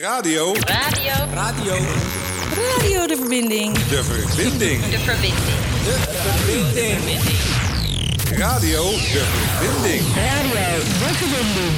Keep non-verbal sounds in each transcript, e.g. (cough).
Radio. Radio. Radio. Radio de verbinding. De verbinding. De verbinding. De verbinding. Radio de verbinding. Radio de verbinding.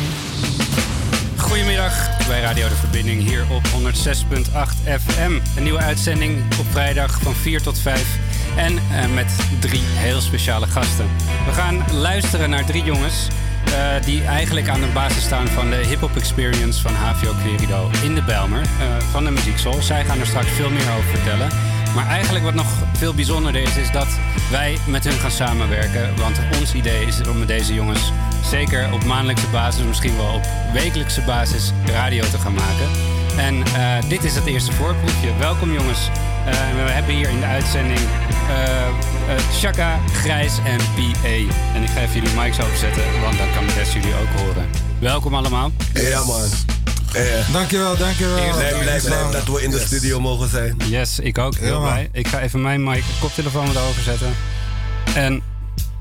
Goedemiddag bij Radio de Verbinding hier op 106.8 FM. Een nieuwe uitzending op vrijdag van 4 tot 5. En eh, met drie heel speciale gasten. We gaan luisteren naar drie jongens eh, die eigenlijk aan de basis staan van de hip-hop experience van HVO Querido in de Bijlmer eh, van de Muziekschool. Zij gaan er straks veel meer over vertellen. Maar eigenlijk wat nog veel bijzonderder is, is dat wij met hun gaan samenwerken. Want ons idee is om met deze jongens zeker op maandelijkse basis, misschien wel op wekelijkse basis, radio te gaan maken. En eh, dit is het eerste voorproefje. Welkom jongens. We hebben hier in de uitzending Chaka, Grijs en PA. En ik ga even jullie mics openzetten, want dan kan de rest jullie ook horen. Welkom allemaal. Ja, man. Eh, Dankjewel, dankjewel. ik ben blij, blij dat we in de studio mogen zijn. Yes, ik ook. Heel Ja, blij. Ik ga even mijn mic, koptelefoon wat overzetten. En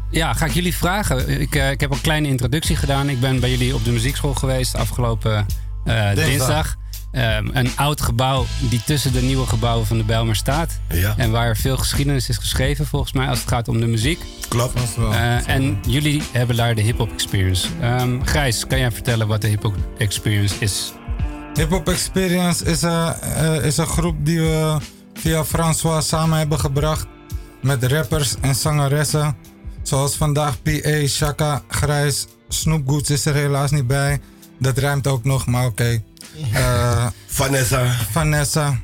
ja, ga ik jullie vragen. Ik, eh, ik heb een kleine introductie gedaan. Ik ben bij jullie op de muziekschool geweest afgelopen eh, dinsdag. Ehm, een oud gebouw die tussen de nieuwe gebouwen van de Bijlmer staat. Ja. En waar veel geschiedenis is geschreven volgens mij als het gaat om de muziek. Klopt. Eh, en jullie hebben daar de hip-hop experience. Ehm, Grijs, kan jij vertellen wat de hip-hop experience is? Hip Hop Experience is een, eh, is een groep die we via François samen hebben gebracht. Met rappers en zangeressen. Zoals vandaag P.A., Shaka, Grijs. Snoop Goods is er helaas niet bij. Dat rijmt ook nog, maar oké. Eh, Vanessa. Vanessa.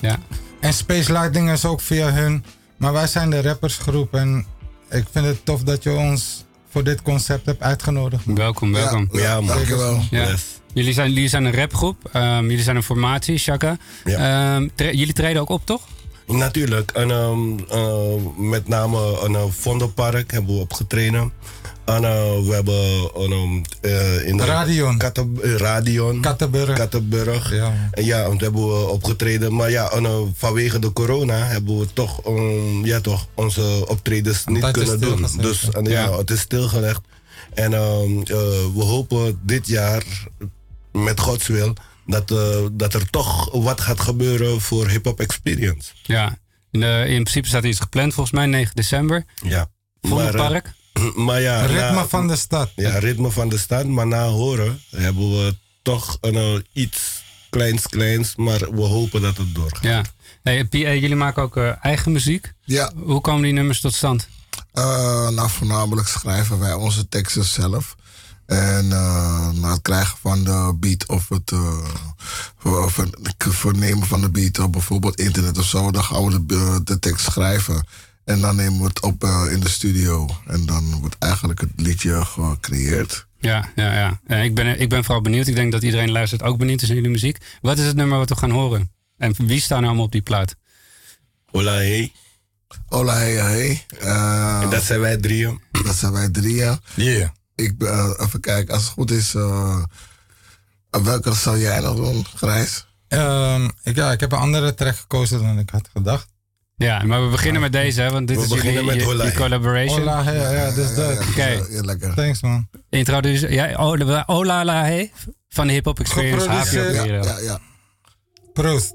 Ja. En Space Lighting is ook via hun. Maar wij zijn de rappersgroep. En ik vind het tof dat je ons voor dit concept hebt uitgenodigd. Welkom, welkom. Ja, man. Dankjewel. Ja. Yes. Jullie, zijn, jullie zijn een rapgroep. Ehm, jullie zijn een formatie, Shaka. Ja. Ehm, tre- jullie treden ook op, toch? Natuurlijk. En, ehm, eh, met name een uh, Vondelpark hebben we opgetreden. En eh, we hebben eh, in de Radion. Katte- eh, Radion. Kattenburg. Kattenburg. Ja. En ja, want hebben we opgetreden. Maar ja, eh, vanwege de corona hebben we toch, ehm, ja, toch onze optredens niet kunnen doen. Dus en, ja, Ja. het is stilgelegd. En ehm, eh, we hopen dit jaar, met Gods wil, dat, eh, dat er toch wat gaat gebeuren voor Hip Hop Experience. Ja. In, de- in principe staat iets gepland, volgens mij 9 december. Ja. Vondelpark. Maar, eh, maar ja, Ritme na- van de stad. Ja, ritme van de stad. Maar na horen hebben we toch een, eh, iets kleins, kleins. Maar we hopen dat het doorgaat. Ja. Hey, P.A., jullie maken ook eh, eigen muziek. Ja, Hoe komen die nummers tot stand? eh, nou voornamelijk schrijven wij onze teksten zelf. En eh, na het krijgen van de beat of het eh, of het vernemen van de beat op bijvoorbeeld internet of zo, dan gaan we de, de tekst schrijven. En dan nemen we het op eh, in de studio. En dan wordt eigenlijk het liedje gecreëerd. Ja, ja, ja. Eh, ik, ben, ik ben vooral benieuwd. Ik denk dat iedereen luistert ook benieuwd is naar jullie muziek. Wat is het nummer wat we gaan horen? En wie staan er allemaal op die plaat? Hola, hey. Hola, hey, hey. Eh, En dat zijn wij drieën. dat zijn wij drieën. Yeah. Ik ben, eh, even kijken, als het goed is, eh, welke zou jij nog doen, Grijs? Ehm, ik, ja, ik heb een andere track gekozen dan ik had gedacht. Ja, maar we beginnen met deze, hè, want dit We is beginnen jullie, met je- Hola, je hey. collaboration. Ja, ja, dus dat. Oké. Thanks man. Introduce, ja, oh, Ola La Hey van de Hip Hop Experience. Geproduceerd. Ja, ja, ja. Proost.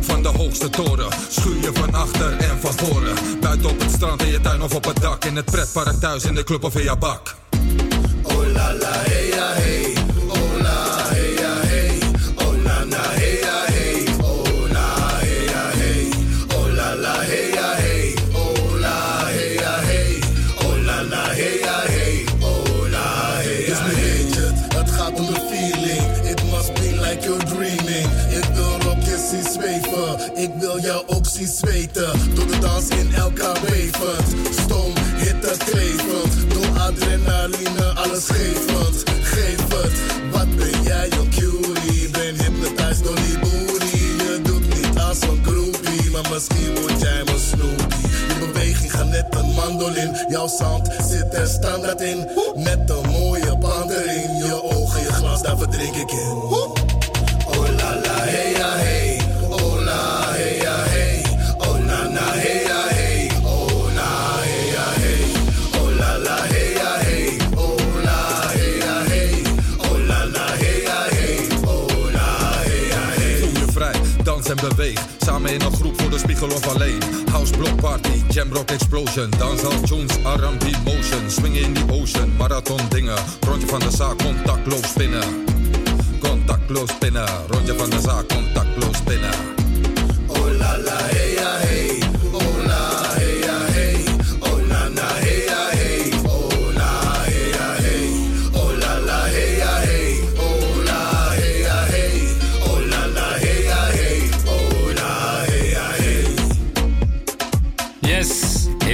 Van de hoogste toren, schuur je van achter en van voren. Buiten op het strand, in je tuin of op het dak. In het pretpark thuis, in de club of in je bak. Oh la la, hey hey. Zweten. Door de dans in elkaar wevend. Stoom, hitte klevend. Door adrenaline, alles gevend. Geef het, wat ben jij, yo cutie? Ben hypnotized door die booty. Je doet niet als een groepie, maar misschien word jij mijn snoepie. Je beweging gaat net een mandolin. Jouw sound zit er standaard in. Met een mooie band erin. Je ogen, je glans, daar verdrink ik in. En. Samen in een groep voor de spiegel of alleen. House block party, jam rock explosion. Dans al tunes, R&B motion. Swing in the ocean, marathon dingen. Rondje van de zaak, contactloos spinnen. Contactloos spinnen, rondje van de zaak, contactloos spinnen. Oh la la, hey ja hey.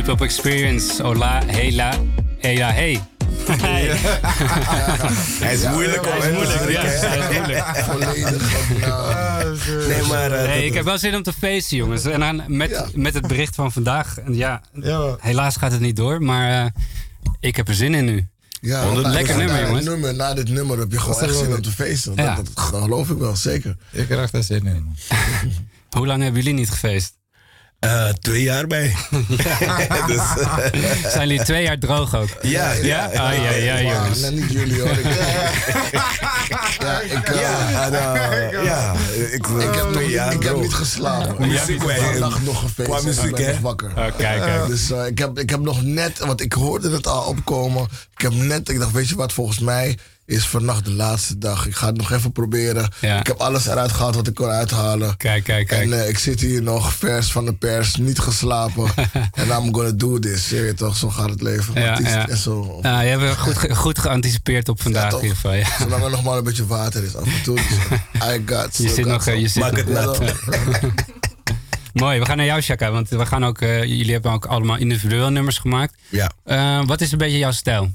Hop Experience. Hola, hela, heya, hey. (laughs) Hij is moeilijk hoor. Hij is moeilijk, ja. hè? Hij is moeilijk. (laughs) Volledig. Nee, maar... eh, Nee, ik heb wel zin om te feesten, jongens. En dan met, Ja. met het bericht van vandaag. En Ja, Ja. helaas gaat het niet door, maar eh, ik heb er zin in nu. Ja, na- Lekker nummer, jongens. nummer, na dit nummer heb je gewoon echt zin om te feesten. Dat, Ja. dat, dat geloof ik wel, zeker. Ik krijg er zin in. (laughs) Hoe lang hebben jullie niet gefeest? Eh, twee jaar bij. (laughs) dus, eh, Zijn jullie twee jaar droog ook? ja, ja. Ja? Ah, ja, ja, Wauw, jongens. nee, niet jullie hoor. Ik, (laughs) ja, ik, eh, Ja, eh, ik, ik, heb, twee jaar ik heb niet geslapen. Ik heb nog gefeest. qua en muziek, ik ben nog wakker. Oh, kijk, kijk. Dus eh, ik, heb, ik heb nog net, want ik hoorde het al opkomen. Ik heb net, ik dacht, weet je wat, volgens mij is vannacht de laatste dag. Ik ga het nog even proberen. Ja. Ik heb alles eruit gehaald wat ik kon uithalen. Kijk, kijk, kijk. En eh, ik zit hier nog vers van de pers, niet geslapen. (laughs) En I'm gonna do this. Je weet toch, zo gaat het leven. Ja, ja. en zo. Ah, je hebt goed, ge- goed geanticipeerd op vandaag Ja, in ieder geval. Ja. Zolang er nog maar een beetje water is af en toe. Dus, I got (laughs) Je zit nog... eh, Je zit Maak nog het? (laughs) Mooi, we gaan naar jou, Shaka. Want we gaan ook, eh, jullie hebben ook allemaal individueel nummers gemaakt. Ja. Eh, wat is een beetje jouw stijl?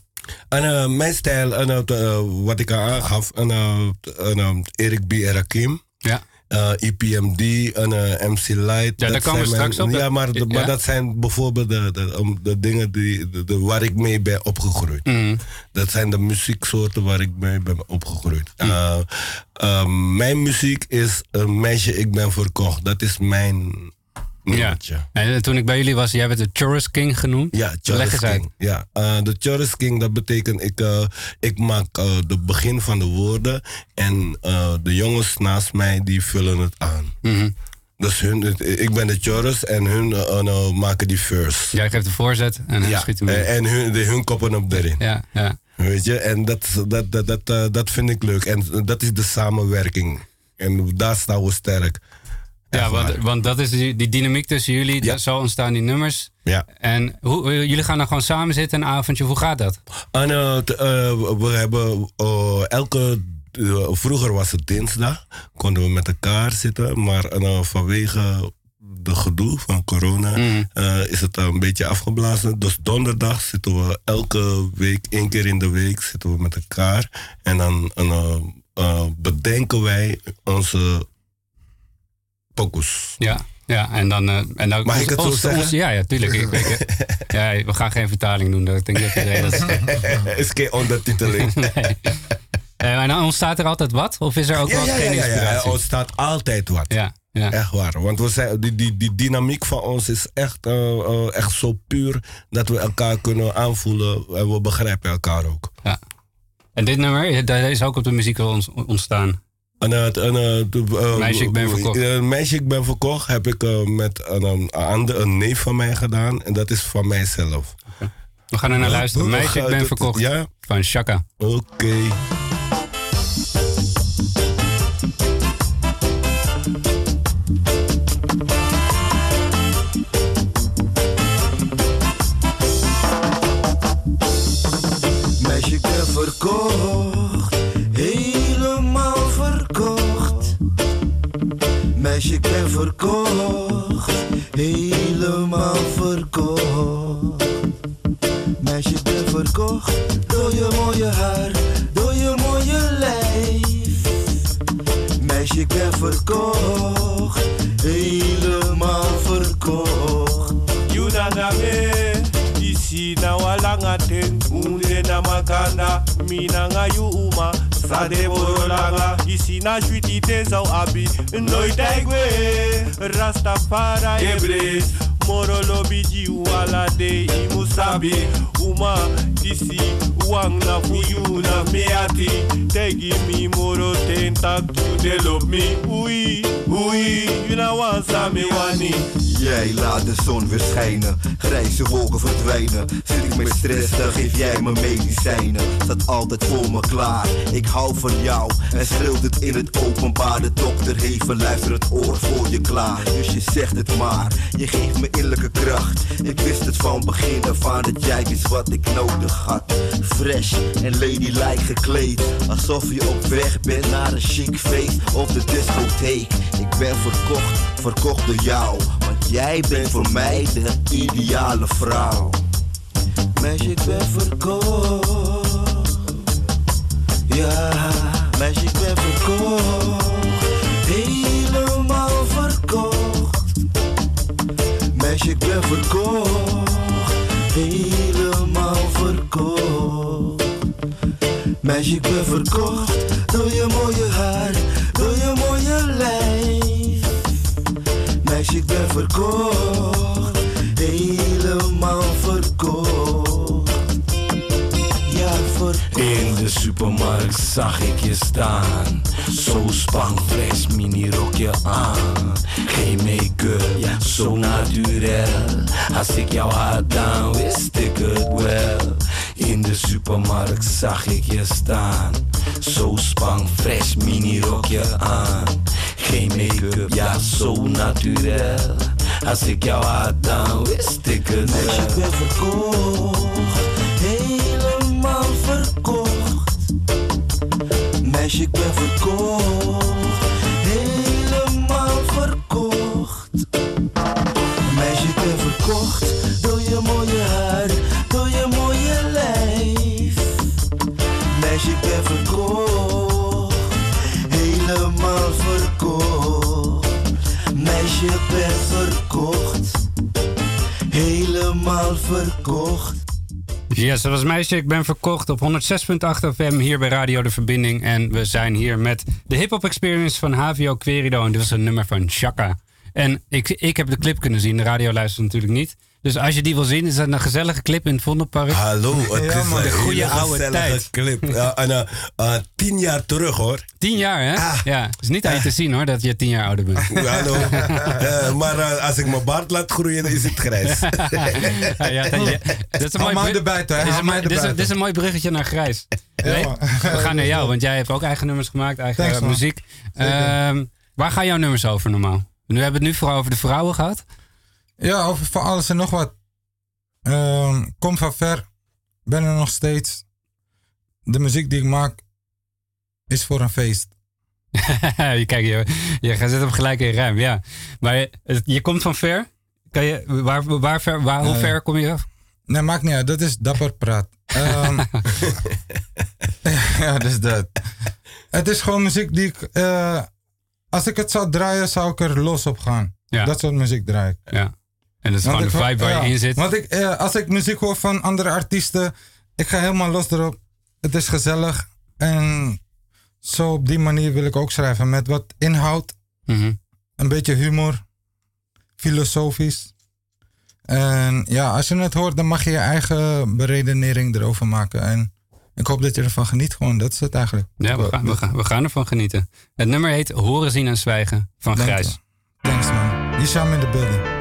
En eh, mijn stijl, en, eh, wat ik al aangaf, en, eh, en, eh, Erik B. en Rakim. Ja. eh, EPMD en eh, MC Light. daar dat komen we straks op. Ja, maar, Ja. maar dat zijn bijvoorbeeld de, de, de dingen die, de, waar ik mee ben opgegroeid. Mm. Dat zijn de muzieksoorten waar ik mee ben opgegroeid. Mm. Eh, eh, mijn muziek is een meisje, ik ben verkocht. Dat is mijn Ja. En toen ik bij jullie was, jij werd de Chorus King genoemd. Ja, Chorus uit. King. Ja, eh, de Chorus King, dat betekent ik, eh, ik maak eh, de begin van de woorden en de jongens naast mij die vullen het aan. Mhm. Dus hun, ik ben de chorus en hun eh, maken die verse. Jij geeft de voorzet en hij Ja, schiet hem in. en, hun, de, hun koppen hem erin. Ja, ja. Weet je, en dat, dat, dat, dat, dat vind ik leuk. En dat is de samenwerking. En daar staan we sterk. Ja, want, want dat is die, die dynamiek tussen jullie. Ja. Zo ontstaan die nummers. Ja. En hoe, eh, jullie gaan dan gewoon samen zitten een avondje. Hoe gaat dat? En eh, t- eh, we hebben eh, elke. vroeger was het dinsdag, konden we met elkaar zitten, maar eh, vanwege de gedoe van corona eh, is het een beetje afgeblazen. Dus donderdag zitten we elke week, één keer in de week, zitten we met elkaar en dan eh, bedenken wij onze pokus. Ja, ja en dan... eh, en dan Mag ik het zo zeggen? ja, ja, tuurlijk. Ik, ik, (laughs) ja, we gaan geen vertaling doen. Dat ik denk dat iedereen dat (laughs) is geen ondertiteling. (laughs) nee. Eh, en dan ontstaat er altijd wat? Of is er ook Ja, wel ja, geen ja, ja, inspiratie? Er ontstaat altijd wat. Ja, ja. Echt waar. Want we zijn, die, die, die dynamiek van ons is echt, eh, echt zo puur dat we elkaar kunnen aanvoelen en we begrijpen elkaar ook. ja. En dit nummer, dat is ook op de muziek ont- ontstaan. Eh, de, eh, Meisje, ik ben verkocht. eh, Meisje, ik ben verkocht heb ik eh, met een, een, ander- een neef van mij gedaan. En dat is van mijzelf. We gaan er naar luisteren. Meisje, ik ben verkocht. ja? Van Shaka. Oké. Imusabi uma disi wang na fuyuna meati tegi mi moro tentak to develop me. Ui ui yuna wansa me wani Jij laat de zon weer schijnen, grijze wolken verdwijnen. Met stress, dan geef jij me medicijnen. Staat altijd voor me klaar, ik hou van jou. En schreeuwt het in het openbaar. De dokter heeft een luisterend oor voor je klaar. Dus je zegt het maar, je geeft me innerlijke kracht. Ik wist het van begin af aan dat jij is wat ik nodig had. Fresh en ladylike gekleed, alsof je op weg bent naar een chic feest of de discotheek. Ik ben verkocht, verkocht door jou. Want jij bent voor mij de ideale vrouw. Meisje, ik ben verkocht. Ja, meisje, ik ben verkocht. Helemaal verkocht. Meisje, ik ben verkocht. Helemaal verkocht. Meisje, ik ben verkocht. Door je mooie haar, door je mooie lijf. Meisje, ik ben verkocht. Supermarkt zag ik je staan. Zo spangfles, mini rokje aan. Geen make-up, ja, zo naturel. Als ik jou had, dan wist ik het wel. In de supermarkt zag ik je staan. Zo spangfles, mini rokje aan. Geen make-up, ja, zo naturel. Als ik jou had, dan wist ik het wel. ben verkocht. Ik ben verkocht. Yes, dat was meisje. Ik ben verkocht op 106.8 FM hier bij Radio De Verbinding. En we zijn hier met de Hip Hop Experience van HVO Querido. En dit was een nummer van Chaka. En ik, ik heb de clip kunnen zien. De radio luistert natuurlijk niet. Dus als je die wil zien, is dat een gezellige clip in het Vondelpark. Hallo, het Ja, is man. een De goede hele oude gezellige tijd. clip. En, eh, eh, tien jaar terug hoor. Tien jaar, hè? Ah. Ja, het is niet aan je te zien hoor, dat je tien jaar ouder bent. Hallo. Eh, maar als ik mijn baard laat groeien, dan is het grijs. (laughs) Ja, ja, dat, is een mooi hè? dit is een mooi- bruggetje naar grijs. Nee? We gaan naar jou, want jij hebt ook eigen nummers gemaakt, eigen Thanks, muziek. Ehm, waar gaan jouw nummers over normaal? Nu hebben we het nu vooral over de vrouwen gehad. Ja, over van alles en nog wat. Ehm, kom van ver. Ben er nog steeds. De muziek die ik maak is voor een feest. (laughs) je, kijk, je, je gaat zitten op gelijk in ruim, ja. Maar je, je komt van ver. Kan je, waar, waar, ver, waar, hoe Eh, ver kom je? Nee, maakt niet uit. Dat is dapper praat. Ehm, (laughs) ja, dus dat. Het is gewoon muziek die ik... eh, als ik het zou draaien, zou ik er los op gaan. Ja. Dat soort muziek draai ik. Ja. En dat is Want gewoon de vibe waar ja, je in zit. Want ik, eh, als ik muziek hoor van andere artiesten, ik ga helemaal los erop. Het is gezellig. En zo op die manier wil ik ook schrijven. Met wat inhoud, Mhm. een beetje humor, filosofisch. En ja, als je het hoort, dan mag je je eigen beredenering erover maken. En ik hoop dat je ervan geniet gewoon. Dat is het eigenlijk. Ja, we gaan, we, gaan, we gaan ervan genieten. Het nummer heet Horen, Zien en Zwijgen van Grijs. Thanks man. Hisham in de building.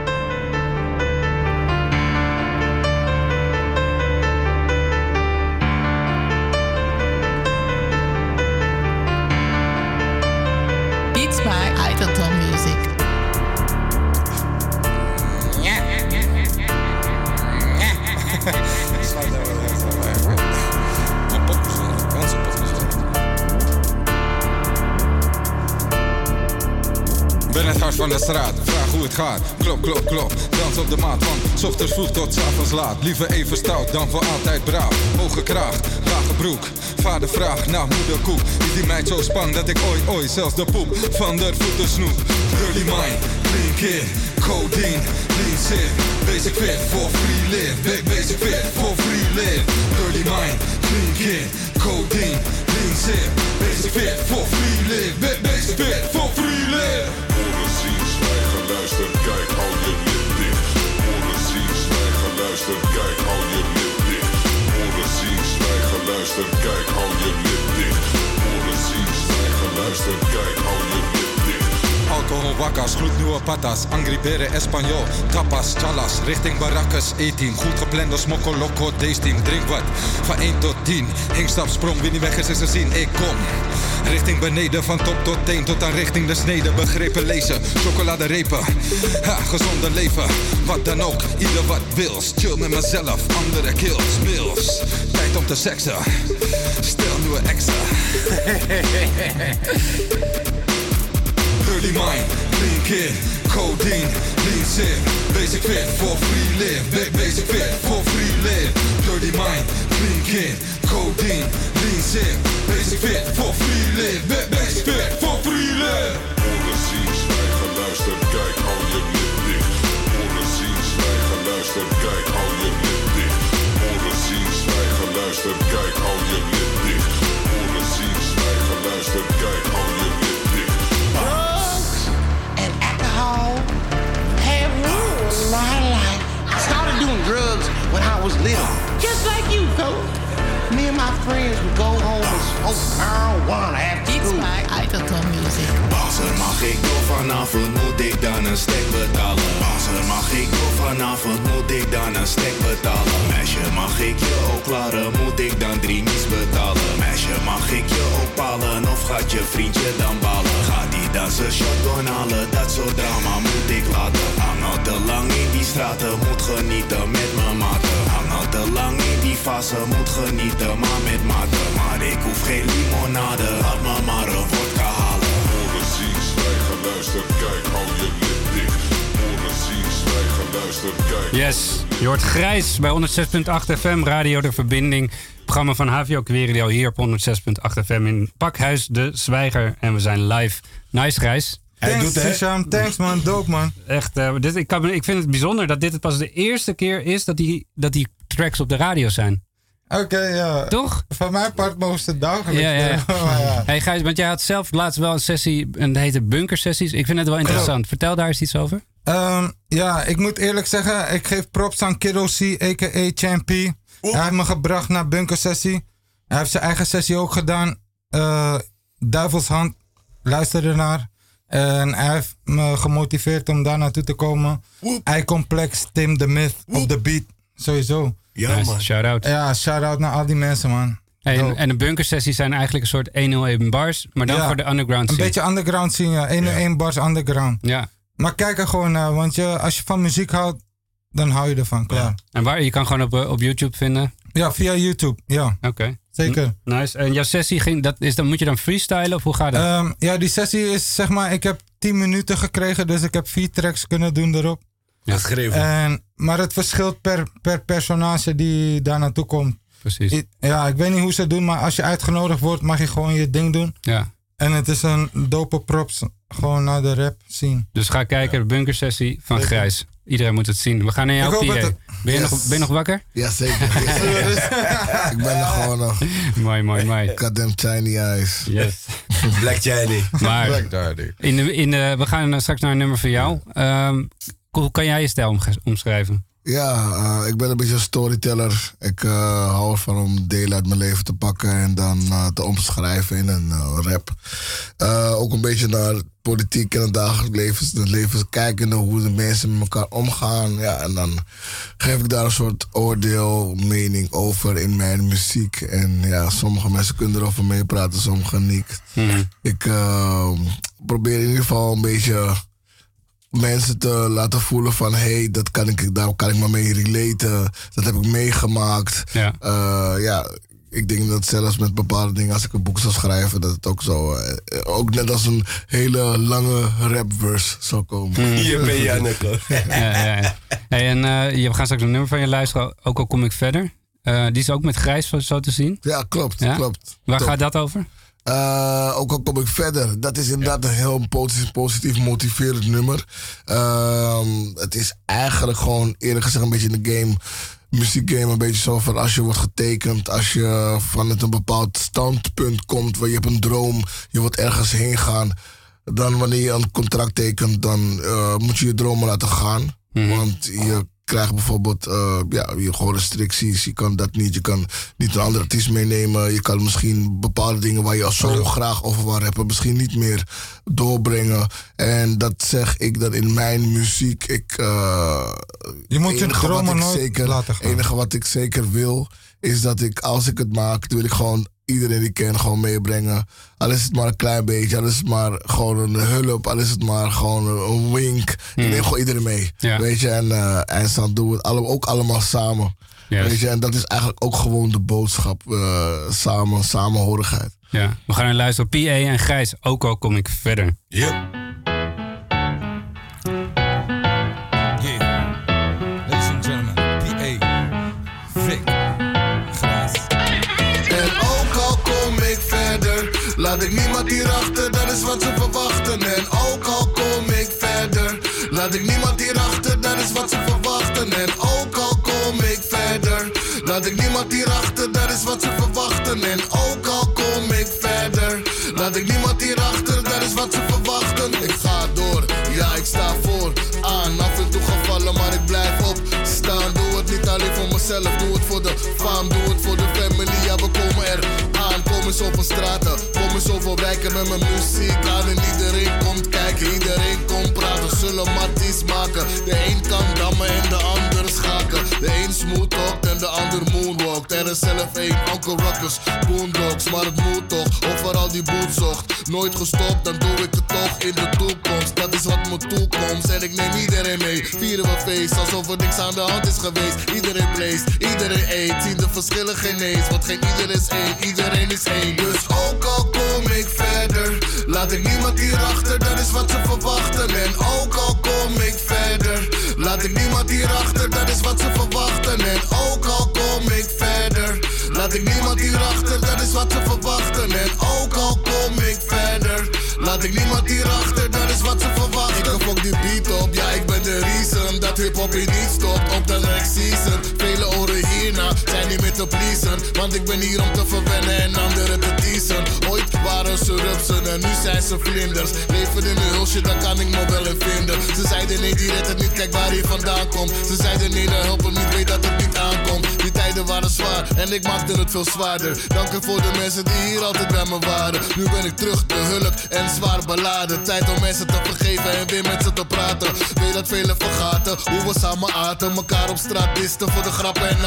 Hart van de straat, vraag hoe het gaat. Klop, klop, klop, dans op de maat. Van ochtends vroeg tot avonds laat. Liever even stout dan voor altijd braaf. Hoge kraag, lage broek. Vader vraagt naar moeder koek. Is die meid zo spang dat ik ooit, ooit zelfs de poep van de voeten snoep. Dirty mind, clean kid, codeine, lean sit. Basic fit for free live. Basic fit for free live. Dirty mind, clean kid, codeine, lean sit. Basic fit for free live. Basic fit for free live. Kijk, hou je lip dicht. Horen, zien, zwijgen, luister, kijk, hou je lip dicht. Horen, zien, zwijgen, luister, kijk, hou je lip dicht. Horen, zien, zwijgen, luister, kijk, hou je lip dicht. Alcohol wakkas, gloednieuwe patas, Angry Bere, Espanol, tapas, chalas, richting barakkes, E-team. Goed geplande smokkel, loco, team. Drink wat, van 1 tot 10. Hingstap, sprong, wie niet weg is, is te zien. Ik kom, richting beneden, van top tot teen, tot aan richting de snede. Begrepen lezen, chocoladerepen, ha, gezonde leven. Wat dan ook, ieder wat wils. Chill met mezelf, andere kills, mills. Tijd om te seksen, stel nieuwe exen. (laughs) Early mind, clean kid, codeine, lean basic fit for free live, basic fit for free live. Dirty mind, clean kid, codeine, lean basic fit for free live, fit for free live. Horen, zien, zwijgen, luister, kijk, hou je lip dicht. Horen, zien, zwijgen, luister, kijk, hou je lip dicht. Horen, zien, zwijgen, luister, kijk, hou je lip dicht. Horen, zien, zwijgen, luister, kijk, hou je lip. Alcohol have ruined my life. I started doing drugs when I was little, just like you, Coach. Me and my friends would go home and smoke marijuana after school. by Idleton Music. Bassen mag ik door vanavond, moet ik dan een stek betalen. Bassen mag ik door vanavond, moet ik dan een stek betalen. Meisje, mag ik je ook klaren, moet ik dan drie niets betalen. Meisje, mag ik je ook palen, of gaat je vriendje dan ballen? Gaat die dan zijn shotgun halen, dat soort drama moet ik laten. Hang al te lang in die straten, moet genieten met mijn maten. Hang al te lang in die fase, moet genieten, maar met maten. Maar ik hoef geen limonade, laat me maar een vodka halen. Horen, zien, zwijgen, luister, kijk, hou je Yes, je hoort Grijs bij 106.8 FM, Radio De Verbinding. Programma van HVO Querido hier op 106.8 FM in Pakhuis De Zwijger. En we zijn live. Nice Grijs. Hij Thanks, doet het. Hisham. Thanks man. Dope man. Echt, eh, dit, ik, kan, ik vind het bijzonder dat dit pas de eerste keer is dat die, dat die tracks op de radio zijn. Oké, ja. Toch? Van mijn part mogen ze dagelijks. Ja, ja, (laughs) maar ja. Hey Gijs, want jij had zelf laatst wel een sessie, en dat heette bunker sessies. Ik vind het wel interessant. Vertel daar eens iets over. Ehm, ja, ik moet eerlijk zeggen, ik geef props aan Kiddo C, a.k.a. Champy. Hij heeft me gebracht naar Bunker Sessie. Hij heeft zijn eigen sessie ook gedaan. Eh Duivelshand, luister ernaar. En hij heeft me gemotiveerd om daar naartoe te komen. Complex, Tim the Myth op de beat. Sowieso. Ja, Nice, man. Shout-out. Ja, shout-out naar al die mensen, man. Hey, en, en de bunker sessies zijn eigenlijk een soort 101 bars, maar dan Ja. voor de underground Een scene. beetje underground zien, ja. 101 bars underground. Ja. Maar kijk er gewoon naar, want je, als je van muziek houdt, dan hou je ervan, klaar. En waar, je kan gewoon op, eh, op YouTube vinden. Ja, via YouTube, ja. Oké. Zeker. Nice. En jouw sessie ging, dat is dan, moet je dan freestylen of hoe gaat dat? Ehm, ja, die sessie is zeg maar, ik heb 10 minuten gekregen, dus ik heb vier tracks kunnen doen erop. Geschreven. En, maar het verschilt per, per personage die daar naartoe komt. Precies. I- Ja, ik weet niet hoe ze het doen, maar als je uitgenodigd wordt, mag je gewoon je ding doen. Ja. En het is een dope props, gewoon naar de rap zien. Dus ga kijken, de bunker sessie van Grijs. Iedereen moet het zien. We gaan naar hoop PA. het- Ben, je Yes. nog, ben je nog wakker? Jazeker. (laughs) ik ben er gewoon nog. (laughs) mooi, mooi, mooi. Goddamn tiny eyes. Yes. (laughs) Black Chiny. Maar Black Daddy. in de, in de, we gaan straks naar een nummer van jou. Ehm, hoe kan jij je stijl omschrijven? Ja, eh, ik ben een beetje een storyteller. Ik eh, hou ervan om delen uit mijn leven te pakken en dan eh, te omschrijven in een rap. Ook een beetje naar politiek en het dagelijks leven, het leven kijkende hoe de mensen met elkaar omgaan. Ja, en dan geef ik daar een soort oordeel, mening over in mijn muziek. En ja, sommige mensen kunnen erover meepraten, sommigen niet. Ik eh, probeer in ieder geval een beetje mensen te laten voelen van... hé, hey, dat kan ik, daar kan ik me mee relaten. Dat heb ik meegemaakt. Ja. Eh, ja, ik denk dat zelfs met bepaalde dingen... als ik een boek zou schrijven, dat het ook zo... eh, ook net als een hele lange rapverse zou komen. Hier ben Janneke. (laughs) ja, ja, ja. Hey, en eh, je- we gaan straks een nummer van je luisteren, ook al kom ik verder. Eh, die is ook met Grijs zo- zo te zien. Ja, klopt, Ja? klopt. Waar Top. gaat dat over? Eh, ook al kom ik verder. Dat is inderdaad een heel positief, positief motiverend nummer. Ehm, het is eigenlijk gewoon eerlijk gezegd een beetje in de game. Muziekgame een beetje zo van als je wordt getekend, als je vanuit een bepaald standpunt komt waar je hebt een droom, je wilt ergens heen gaan. Dan wanneer je een contract tekent, dan eh, moet je je dromen laten gaan. Want je krijgt bijvoorbeeld eh, ja, je gewoon restricties. Je kan dat niet. Je kan niet een andere artiest meenemen. Je kan misschien bepaalde dingen waar je al zo graag over wil rappen, misschien niet meer doorbrengen. En dat zeg ik dan in mijn muziek. Ik, eh, Je moet je dromen nooit zeker, laten gaan. enige wat ik zeker wil, is dat ik als ik het maak, wil ik gewoon iedereen die ik ken gewoon meebrengen. Al is het maar een klein beetje, al is het maar gewoon een hulp, al is het maar gewoon een, wink. Ik neem gewoon iedereen mee. Ja. Weet je, en, eh en dan doen we het alle, ook allemaal samen. Weet je, en dat is eigenlijk ook gewoon de boodschap. eh, samen, samenhorigheid. Ja, we gaan luisteren. PA en Grijs, ook al kom ik verder. Ja. Komen zoveel straten, komen zoveel wijken met mijn muziek aan. En iedereen komt kijken, iedereen komt praten, zullen matties maken. De een kan dammen en de ander smooth talkt en de ander moonwalkt. Er is zelf één, Uncle Ruckus, Boondocks, maar het moet toch. Overal die boot zocht, nooit gestopt, dan doe ik het toch in de toekomst. Dat is wat mijn toekomst en ik neem iedereen mee. Vieren we feest alsof er niks aan de hand is geweest. Iedereen blaze, iedereen eet, zien de verschillen geen eens. Want geen ieder is één, iedereen is één. Dus ook al kom ik verder, laat ik niemand hierachter, dat is wat ze verwachten. En ook al kom ik verder, laat ik niemand hierachter, dat is wat ze verwachten. En ook al kom ik verder, laat ik niemand hierachter, dat is wat ze verwachten. En ook al kom ik verder, laat ik niemand hierachter, dat is wat ze verwachten. Ik fok die beat op, ja ik ben de reason dat hip-hop hier niet stopt op de next season. Hierna zijn niet meer te pleasen, want ik ben hier om te verwennen en anderen te teasen. Ooit waren ze rupsen en nu zijn ze vlinders. Leven in de hulsje, daar kan ik me wel in vinden. Ze zeiden nee, die redt het niet, kijk waar hij vandaan komt. Ze zeiden nee, de help hem niet, weet dat het niet aankomt. Die tijden waren zwaar en ik maakte het veel zwaarder. Dank u voor de mensen die hier altijd bij me waren. Nu ben ik terug, de hulp en zwaar beladen. Tijd om mensen te vergeven en weer met ze te praten. Weet dat velen vergaten hoe we samen aten. Mekaar op straat disten voor de grappen en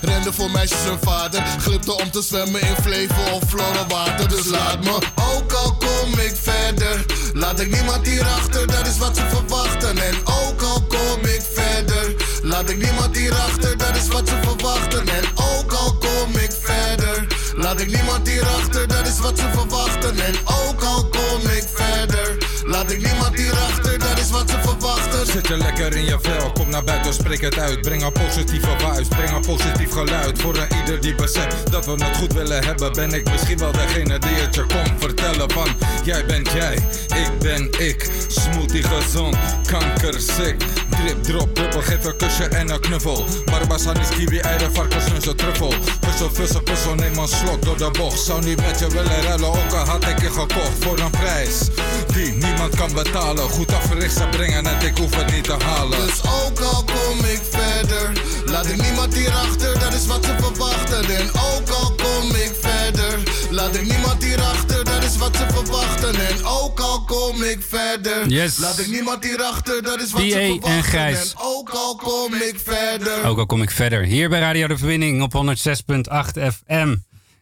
Renden voor meisjes hun vader. Glipte om te zwemmen in Flevo of Flora water. Dus laat me, ook al kom ik verder. Laat ik niemand hierachter, dat is wat ze verwachten. En ook al kom ik verder. Laat ik niemand hierachter, dat is wat ze verwachten. En ook al kom ik verder. Laat ik niemand hierachter, dat is wat ze verwachten. En ook al kom ik verder. Laat ik niemand hierachter, wat ze verwachten. Zit je lekker in je vel, kom naar buiten, spreek het uit. Breng een positieve vibes, breng een positief geluid. Voor een ieder die beseft dat we het goed willen hebben, ben ik misschien wel degene die het je komt vertellen van. Jij bent jij, ik ben ik. Smoothie gezond, kankerziek. Drip, drop, druppel, geef een kusje en een knuffel. Barbasan is kiwi, eieren, varkens, een truffel. Puzzle, puzzel, puzzel, neem een slok door de bocht. Zou niet met je willen ruilen, ook al had ik je gekocht voor een prijs. Die niemand kan betalen. Goed afgericht ze brengen en ik hoef het niet te halen. Dus ook al kom ik verder, laat ik niemand hierachter, dat is wat ze verwachten. En ook al kom ik verder, laat ik niemand hierachter, dat is wat ze verwachten. En ook al kom ik verder, Yes. laat ik niemand hierachter, dat is wat ze verwachten. en Gijs. En ook al kom ik verder. Ook al kom ik verder. Hier bij Radio De Verbinding op 106.8 FM.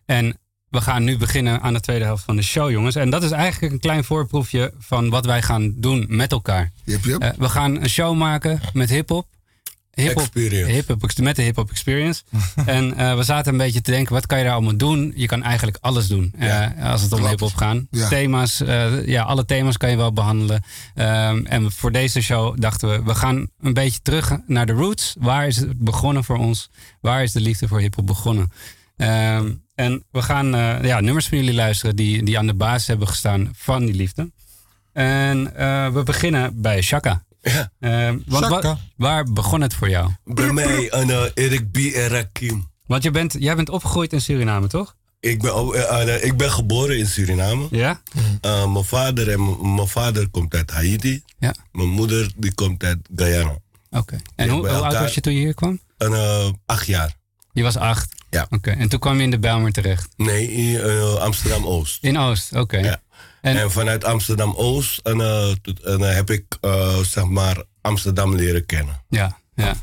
En we gaan nu beginnen aan de tweede helft van de show, jongens. En dat is eigenlijk een klein voorproefje van wat wij gaan doen met elkaar. Yep, yep. Eh, we gaan een show maken met hip-hop. Hip-hop Experience. hip-hop- met de hip-hop experience. (laughs) en eh, we zaten een beetje te denken: wat kan je daar allemaal doen? Je kan eigenlijk alles doen eh, als het om hip-hop gaat. Ja. Thema's, ja, alle thema's kan je wel behandelen. Ehm, en voor deze show dachten we: we gaan een beetje terug naar de roots. Waar is het begonnen voor ons? Waar is de liefde voor hip-hop begonnen? Ehm, en we gaan eh, ja, nummers van jullie luisteren die, die aan de basis hebben gestaan van die liefde. En eh, we beginnen bij Shaka. Ja. Want wa- Shaka. waar begon het voor jou? Bij mij een Erik B. en Rakim. Want je bent, jij bent opgegroeid in Suriname, toch? Ik ben, eh, eh, ik ben geboren in Suriname. Ja? Eh, mijn vader en mijn vader komt uit Haiti. Ja. Mijn moeder die komt uit Guyana. Oké. En hoe, hoe oud was je toen je hier kwam? En, eh, acht jaar. Je was acht? Ja. Oké. En toen kwam je in de Bijlmer terecht? Nee, in eh, Amsterdam Oost. In Oost, oké. Ja. En- En, vanuit Amsterdam Oost en, eh, en, eh, heb ik zeg maar Amsterdam leren kennen. Ja, ja.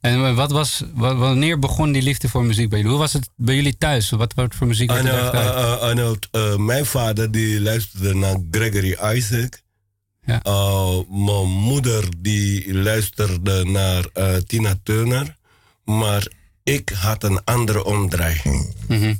En wat was, wa- wanneer begon die liefde voor muziek bij jullie? Hoe was het bij jullie thuis? Wat, wat voor muziek werd er en, mijn vader die luisterde naar Gregory Isaac. Ja. Mijn moeder die luisterde naar Tina Turner. Maar ik had een andere omdraai. Mhm.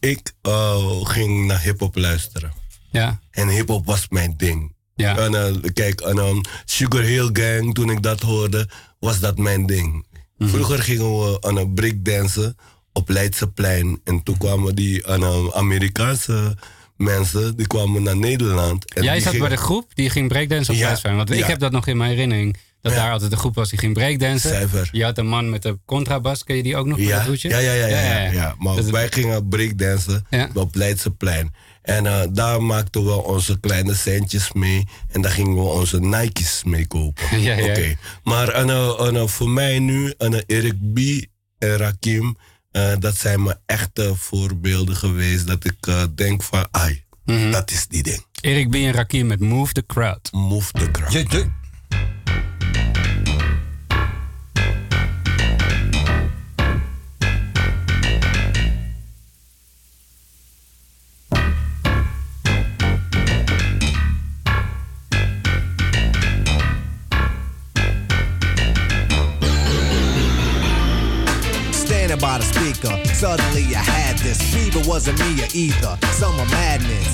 Ik eh, ging naar hip-hop luisteren. Ja, En hip-hop was mijn ding. ja. En, eh, kijk, en, ehm, Sugar Hill Gang, toen ik dat hoorde, was dat mijn ding. Mhm. Vroeger gingen we aan een breakdansen op Leidseplein. En toen kwamen die aan, eh, Amerikaanse mensen, die kwamen naar Nederland. En Jij zat bij de groep die ging breakdansen op Ja, Leidseplein. Want ik heb dat nog in mijn herinnering. Dat Ja. daar altijd de groep was die ging breakdansen. Cijfer. Je had een man met de contrabas. Ken je die ook nog met Ja, dat ja, ja, ja, ja, ja, ja. Maar Dat- wij gingen breakdansen Ja. op Leidseplein. En eh, daar maakten we onze kleine centjes mee. En daar gingen we onze Nike's mee kopen. (laughs) Ja, ja. Oké. Maar en, eh, en, eh, voor mij nu, en, eh, Erik B. en Rakim, eh, dat zijn mijn echte voorbeelden geweest. Dat ik eh, denk van, ai, Mhm. dat is die ding. Erik B. en Rakim met Move the Crowd. Move the crowd. Je, je. By the speaker, suddenly I had this fever. Wasn't me or either, summer madness.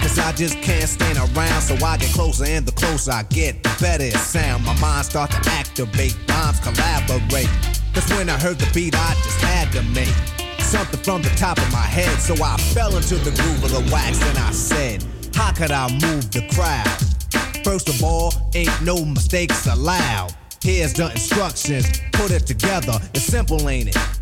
Cause I just can't stand around, so I get closer, and the closer I get, the better it sound. My mind start to activate, rhymes collaborate. Cause when I heard the beat, I just had to make something from the top of my head. So I fell into the groove of the wax, and I said, How could I move the crowd? First of all, ain't no mistakes allowed. Here's the instructions, put it together. It's simple, ain't it?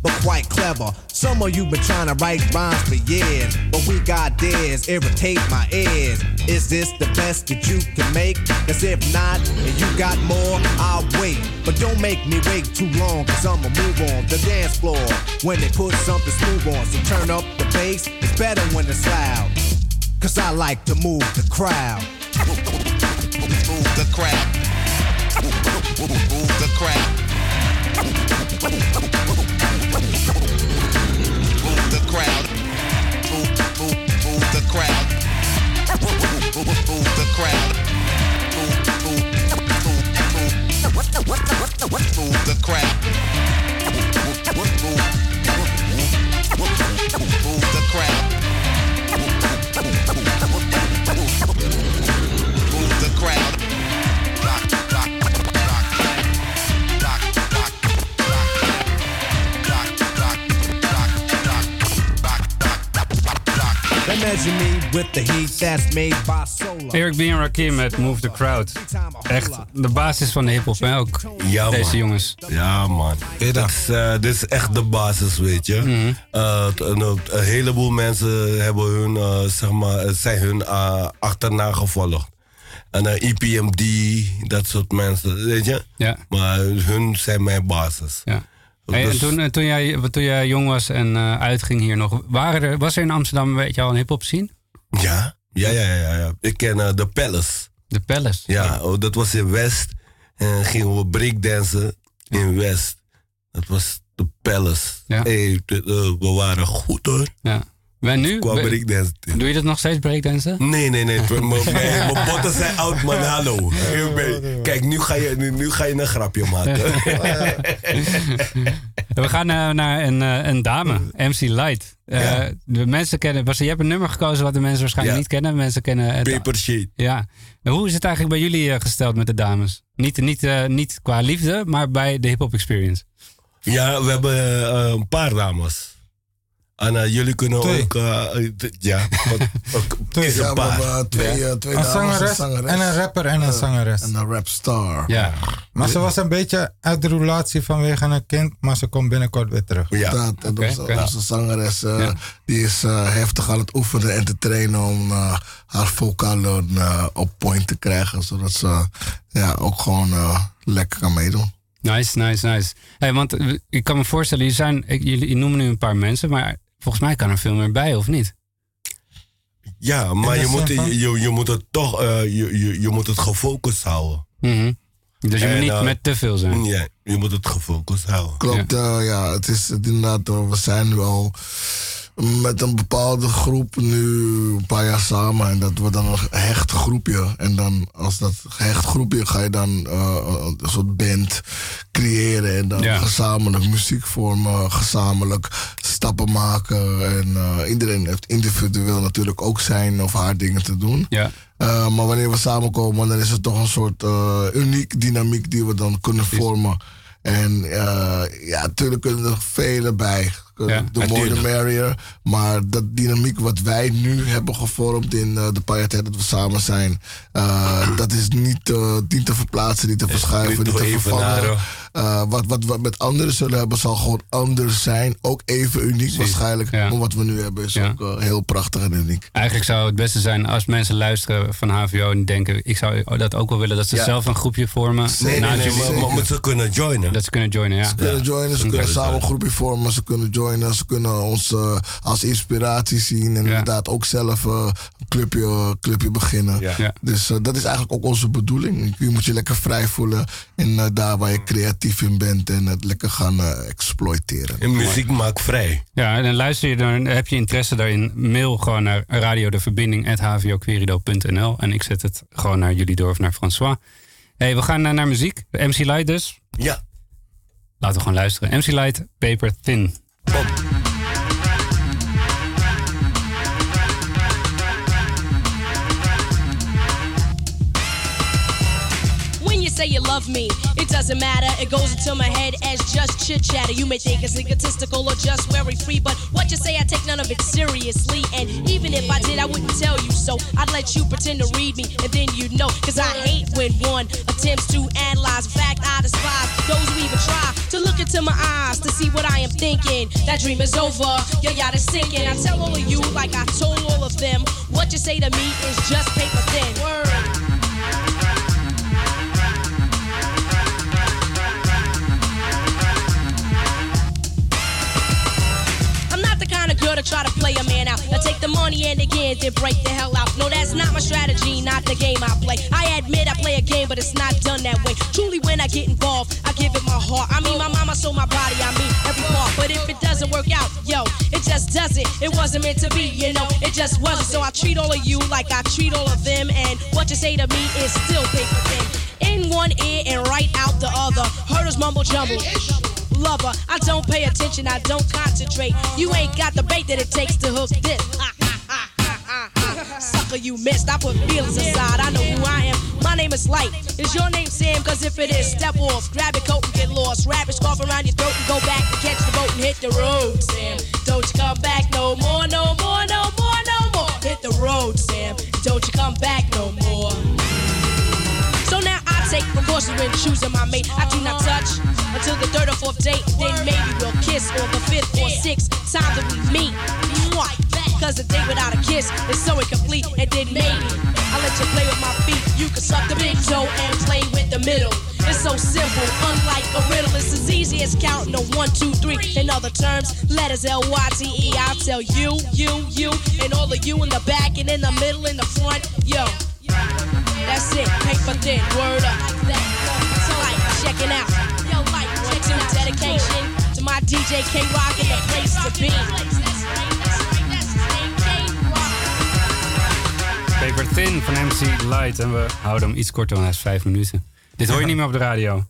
But quite clever. Some of you been trying to write rhymes for years, but we got theirs, irritate my ears. Is this the best that you can make? Cause if not, and you got more, I'll wait. But don't make me wait too long, cause I'ma move on the dance floor when they put something smooth on. So turn up the bass, it's better when it's loud. Cause I like to move the crowd. Move the crowd. Move the crowd. Move the crowd. Move, move, move the crowd. Move, move, move the crowd. Move, move, move, move, move the crowd. Move, move, move the crowd. Eric B. en Rakim met Move the Crowd. Echt de basis van de hip-hop, hè? Ook Ja, deze man. jongens. Ja, man. Dit is, eh, dit is echt de basis, weet je. Mhm. Eh, een, een heleboel mensen hebben hun, eh, zeg maar, zijn hun achterna gevolgd. En eh, EPMD, dat soort mensen, weet je. Ja. Maar hun zijn mijn basis. Ja. Hey, en Dus- toen, eh, toen, jij, toen jij jong was en eh, uitging hier nog, waren er, was er in Amsterdam weet je al een hip-hop scene? Ja, ja, ja, ja. ja. Ik ken eh, de Palace. De Palace? Ja, oh, dat was in West. En gingen we breakdansen in West. Dat was de Palace. Ja. Hey, eh, we waren goed hoor. Ja. En nu? Qua breakdansen. Doe je dat nog steeds breakdansen? Nee, nee, nee. (laughs) Mijn- botten zijn oud, man. Hallo. Kijk, nu ga, je, nu, nu ga je een grapje maken. (laughs) We gaan eh, naar een, eh, een dame, MC Light. Eh, De mensen kennen, was, je hebt een nummer gekozen wat de mensen waarschijnlijk Ja. niet kennen. Mensen kennen het. Paper Shade. Ja. En hoe is het eigenlijk bij jullie gesteld met de dames? Niet, niet, niet qua liefde, maar bij de hip-hop experience. Ja, we hebben een paar dames. En eh, jullie kunnen Twee. ook... eh, eh, ja, ook, uh, (laughs) twee, Ja. eh, twee Een dames, zangeres een zangeres. en een rapper en een Eh, zangeres. En een rapstar. Ja. Maar ze was een beetje uit de roulatie vanwege een kind, maar ze komt binnenkort weer terug. Ja. Dat, en Oké, onze, zangeres eh, Ja. die is eh, heftig aan het oefenen en te trainen om eh, haar vocalen eh, op point te krijgen. Zodat ze ja, ook gewoon eh, lekker kan meedoen. Nice, nice, nice. Hey, want eh, ik kan me voorstellen, jullie, zijn, jullie noemen nu een paar mensen, maar volgens mij kan er veel meer bij, of niet? Ja, maar je moet, je, je, moet het toch eh, je, je, je moet het gefocust houden. Mhm. Dus je En, moet niet eh, met te veel zijn. Ja, je moet het gefocust houden. Klopt, ja, ja het is het inderdaad, eh, we zijn al met een bepaalde groep nu een paar jaar samen. En dat wordt dan een hecht groepje. En dan als dat hecht groepje ga je dan eh, een soort band creëren. En dan Ja. gezamenlijk muziek vormen, gezamenlijk stappen maken. En eh, iedereen heeft individueel natuurlijk ook zijn of haar dingen te doen. Ja. Uh, maar wanneer we samenkomen, dan is het toch een soort uniek dynamiek die we dan kunnen vormen. En ja, natuurlijk kunnen er vele bij. Ja, de more the merrier. Maar dat dynamiek wat wij nu hebben gevormd in uh, de paar jaar tijd dat we samen zijn, uh, dat is niet, uh, niet te verplaatsen, niet te verschuiven, niet, te vervangen. Uh, wat, wat we met anderen zullen hebben, zal gewoon anders zijn. Ook even uniek Precies. waarschijnlijk. Ja. Maar wat we nu hebben is ja. ook uh, heel prachtig en uniek. Eigenlijk zou het beste zijn als mensen luisteren van HVO en denken... ik zou dat ook wel willen, dat ze ja. zelf een groepje vormen. Nee, nee, nee, nee maar, maar, ze kunnen joinen. Dat ze kunnen joinen, ja. Ze kunnen joinen, ze kunnen samen een groepje vormen. Ze kunnen joinen, ze kunnen ons uh, als inspiratie zien. En inderdaad ook zelf uh, een clubje, clubje beginnen. Dus uh, dat is eigenlijk ook onze bedoeling. Je moet je lekker vrij voelen in daar waar je creatief in bent en het lekker gaan uh, exploiteren. En muziek maakt vrij. Ja, en dan luister je dan, heb je interesse daarin, mail gewoon naar radiodeverbinding.hvoquerido.nl en ik zet het gewoon naar jullie door of naar François. hey, we gaan naar, naar muziek. MC Light dus. Ja. Laten we gewoon luisteren. MC Light, Paper Thin. Pop. Say you love me. It doesn't matter, it goes into my head as just chit chatter. You may think it's egotistical or just very free, but what you say, I take none of it seriously. And even if I did, I wouldn't tell you so. I'd let you pretend to read me, and then you'd know. Cause I hate when one attempts to analyze. In fact, I despise those who even try to look into my eyes to see what I am thinking. That dream is over, your yacht is sinking. I tell all of you, like I told all of them, what you say to me is just paper thin. Word. Try to play a man out. Now take the money and again, then break the hell out. No, that's not my strategy, not the game I play. I admit I play a game, but it's not done that way. Truly, when I get involved, I give it my heart. I mean, my mama sold my body, I mean, every part. But if it doesn't work out, yo, it just doesn't. It wasn't meant to be, you know, it just wasn't. So I treat all of you like I treat all of them, and what you say to me is still paper thin. In one ear and right out the other. Herders mumble jumble lover. I don't pay attention, I don't concentrate. You ain't got the bait that it takes to hook this. (laughs) Sucker, you missed. I put feelings aside. I know who I am. My name is Light. Is your name Sam? Cause if it is, step off. Grab your coat and get lost. Wrap a scarf around your throat and go back and catch the boat and hit the road, Sam. Don't you come back no more, no more, no more, no more. Hit the road, Sam. Don't you come back no more. I when choosing my mate. I do not touch until the third or fourth date. Then maybe we'll kiss on the fifth or sixth time that we meet. Cause a date without a kiss is so incomplete. And then maybe I'll let you play with my feet. You can suck the big toe and play with the middle. It's so simple, unlike a riddle. It's as easy as counting a one, two, three. In other terms, letters L Y T E. I'll tell you, you, you, and all of you in the back and in the middle, in the front. Yo, that's it. Paper thin, word up. So like, checking out. Yo, like, one, two, dedication to my DJ K Rock and the place to be. Paper Thin van MC Light. En we houden hem iets korter, want hij is vijf minuten. Dit hoor je niet meer op de radio.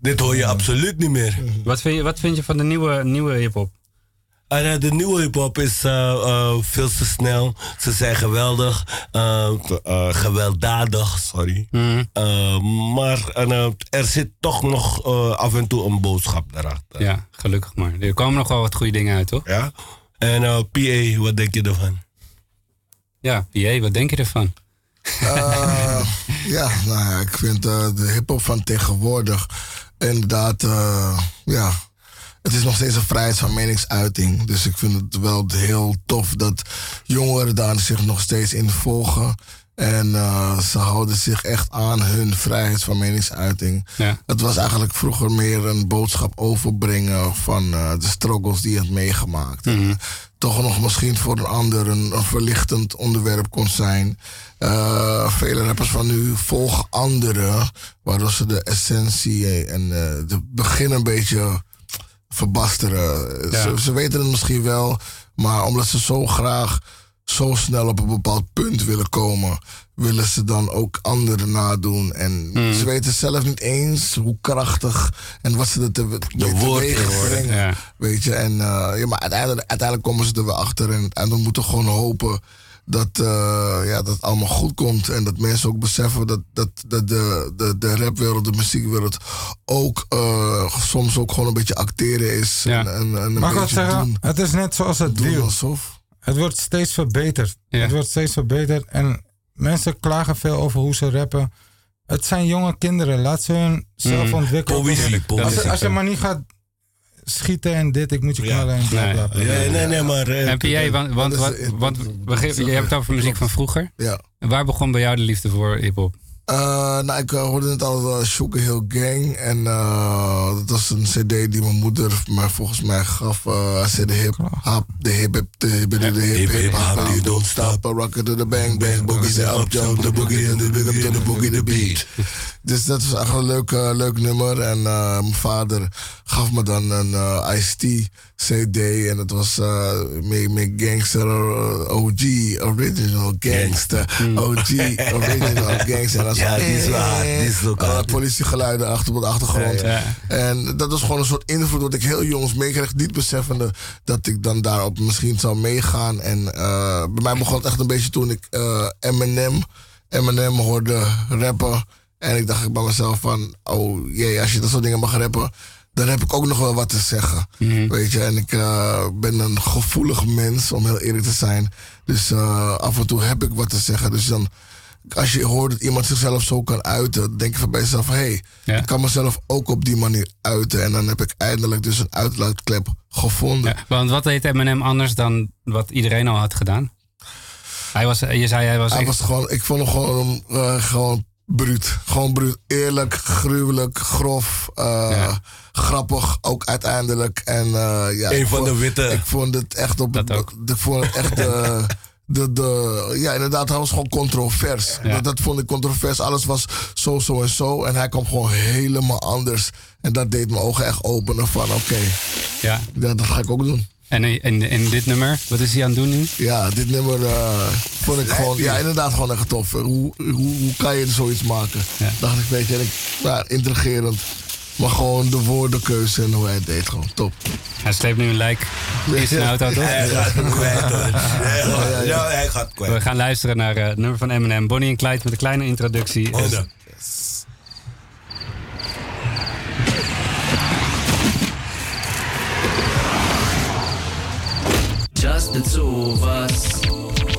Dit hoor je absoluut niet meer. Wat vind je, wat vind je van de nieuwe, nieuwe hip-hop? De nieuwe hip-hop is eh, eh, veel te snel. Ze zijn geweldig. eh, eh, gewelddadig, sorry. Mhm. Maar eh, er zit toch nog eh, af en toe een boodschap daarachter. Ja, gelukkig maar. Er komen nog wel wat goede dingen uit, toch? Ja. En eh, PA, wat denk je ervan? Ja, PA, wat denk je ervan? Eh, (laughs) ja, nou ja, ik vind de hip-hop van tegenwoordig inderdaad, eh, ja. Het is nog steeds een vrijheid van meningsuiting. Dus ik vind het wel heel tof dat jongeren daar zich nog steeds in volgen. En eh, ze houden zich echt aan hun vrijheid van meningsuiting. Ja. Het was eigenlijk vroeger meer een boodschap overbrengen van eh, de struggles die je had meegemaakt. En toch nog misschien voor een ander een, een verlichtend onderwerp kon zijn. Eh, vele rappers van nu volgen anderen, waardoor ze de essentie en de begin een beetje verbasteren. Ja. Ze, ze weten het misschien wel, maar omdat ze zo graag zo snel op een bepaald punt willen komen, willen ze dan ook anderen nadoen. En Hmm. ze weten zelf niet eens hoe krachtig en wat ze er te, de brengen. Ja. Weet je, en uh, ja, maar uiteindelijk, uiteindelijk komen ze er wel achter. En, en we moeten gewoon hopen dat, uh, ja, dat het allemaal goed komt. En dat mensen ook beseffen dat, dat, dat de, de, de rapwereld, de muziekwereld ook uh, soms ook gewoon een beetje acteren is. Ja. En, en, en een Mag ik wat zeggen? doen, Het is net zoals het wiel. alsof. Het wordt steeds verbeterd. Ja. Het wordt steeds verbeterd. En mensen klagen veel over hoe ze rappen. Het zijn jonge kinderen. Laat ze hun zelf Mhm. ontwikkelen. Poëzie, poëzie. als je maar niet gaat schieten en dit, ik moet je Ja. knallen en bla Nee. bla bla. Ja, nee, nee, maar... eh, En PA, want, want, want we geven- je hebt het over muziek van vroeger. Ja. En waar begon bij jou de liefde voor hip-hop? Uh, nou, ik uh, hoorde net al uh, Sugar Hill Gang. En uh, dat was een cd die mijn moeder mij volgens mij gaf. Uh, zei de hip hop, de hip hip, de hip de hip hip hop. You don't stop, rock it to the bang bang. Boogie the up jump, the boogie and the big up to the boogie the beat. (laughs) Dus dat was echt een leuk, leuk nummer. En mijn vader gaf me dan een uh, Ice-T CD. En het was met gangster OG, original gangster. OG, original (laughs) gangster. Ja, die is eh, die is ook hard. politiegeluiden achter op de achtergrond. Ja, ja. En dat was gewoon een soort invloed wat ik heel jongs meekreeg. Niet beseffende dat ik dan daarop misschien zou meegaan. En eh, bij mij begon het echt een beetje toen ik eh, Eminem, Eminem hoorde rappen. En ik dacht bij mezelf van, oh jee, als je dat soort dingen mag rappen, dan heb ik ook nog wel wat te zeggen. Weet je, en ik ben een gevoelig mens, om heel eerlijk te zijn. Dus af en toe heb ik wat te zeggen. Dus dan, als je hoort dat iemand zichzelf zo kan uiten, dan denk je van bij jezelf, hé, hey, Ja. ik kan mezelf ook op die manier uiten. En dan heb ik eindelijk dus een uitlaatklep gevonden. Ja, want wat deed Eminem anders dan wat iedereen al had gedaan? Hij was, je zei hij was, Hij echt- was gewoon, ik vond hem gewoon, eh, gewoon bruut. Gewoon bruut. Eerlijk, gruwelijk, grof, eh, Ja. grappig ook uiteindelijk. En, eh, ja, van vond- de witte. Ik vond het echt op Dat ook. Ik vond het echt. (laughs) (laughs) de, de, ja, inderdaad, hij was gewoon controvers. Ja. Dat, dat vond ik controvers. Alles was zo, zo en zo. En hij kwam gewoon helemaal anders. En dat deed mijn ogen echt openen van oké, ja. ja, dat ga ik ook doen. En in, in dit nummer, wat is hij aan het doen nu? Ja, dit nummer eh, vond ik gewoon, ja, inderdaad gewoon echt tof. Hoe, hoe, hoe kan je zoiets maken? Ja. Dacht ik, weet je, en ik, ja, intrigerend. Maar gewoon de woordenkeuze en hoe hij het deed, gewoon top. Hij sleept nu een lijk in zijn auto, toch? (laughs) Hij gaat kwijt, hoor. Ja, hij gaat kwijt. We gaan luisteren naar eh, het nummer van Eminem, Bonnie en Clyde, met een kleine introductie. Oh, En- ja. Just the two of us.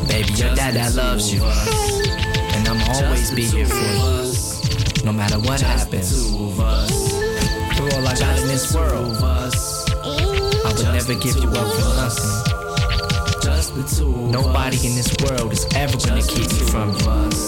Baby, your dad loves you. And I'ma always be here for you. No matter what happens. All I got in this world. I would never give you up for nothing. Nobody in this world is ever gonna keep me from you.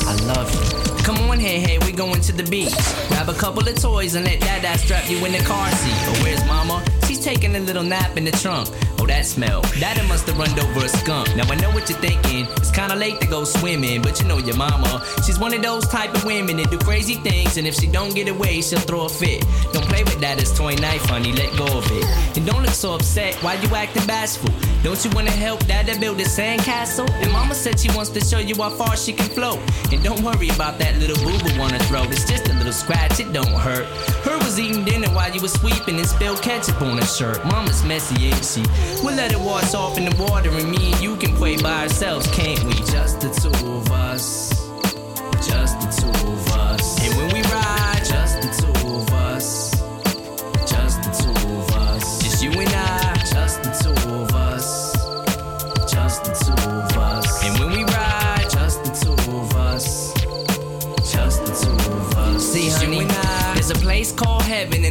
I love you. Come on, hey, hey, we're going to the beach. Grab a couple of toys and let dad strap you in the car seat. Oh, where's mama? She's taking a little nap in the trunk. Oh, that smell. Daddy must have run over a skunk. Now I know what you're thinking. It's kinda late to go swimming, but you know your mama. She's one of those type of women that do crazy things, and if she don't get away, she'll throw a fit. Don't play with that as toy knife, honey. Let go of it. And don't look so upset. Why you acting bashful? Don't you wanna help Dada build a sandcastle? And Mama said she wants to show you how far she can float. And don't worry about that little boo boo on her throat. It's just a little scratch. It don't hurt. Her was eating dinner while you was sweeping and spilled ketchup on her shirt. Mama's messy, ain't she? We'll let it wash off in the water, and me and you can play by ourselves, can't we? Just the two of us.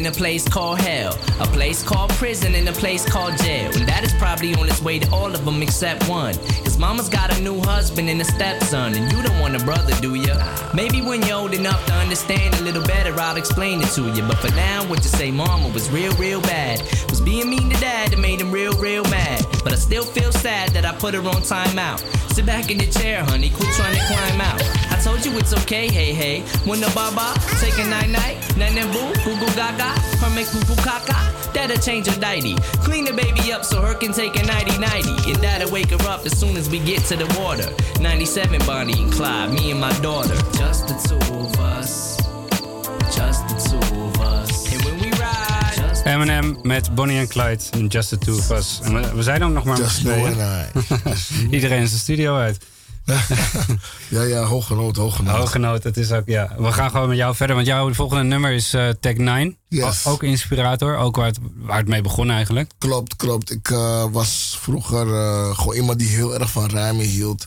And a place called hell. A place called prison and a place called jail. And that is probably on its way to all of them except one. Cause mama's got a new husband and a stepson. And you don't want a brother, do ya? Maybe when you're old enough to understand a little better, I'll explain it to you. But for now, what you say, mama was real, real bad. Was being mean to dad that made him real, real mad. But I still feel sad that I put her on timeout. Sit back in the chair, honey, quit trying to climb out. Told you it's okay, hey, hey. When the baba, take a night night, nan nan boo, goo goo gaga, her make poo poo caca. That'll change her nighty. Clean the baby up so her can take a nighty nighty. And that'll wake her up as soon as we get to the water. 97 Bonnie and Clyde, me and my daughter. Just the two of us. Just the two of us. And when we ride, Eminem met Bonnie en Clyde en Just the Two of Us. En we, we zijn ook nog maar met and (laughs) Iedereen is de studio uit. Ja, ja, hooggenoot, hooggenoot. Hooggenoot, dat is ook, ja. We gaan gewoon met jou verder, want jouw volgende nummer is eh Tech 9. Yes. Ook inspirator, ook waar het, waar het mee begon eigenlijk. Klopt, klopt. Ik eh, was vroeger eh, gewoon iemand die heel erg van rijmen hield.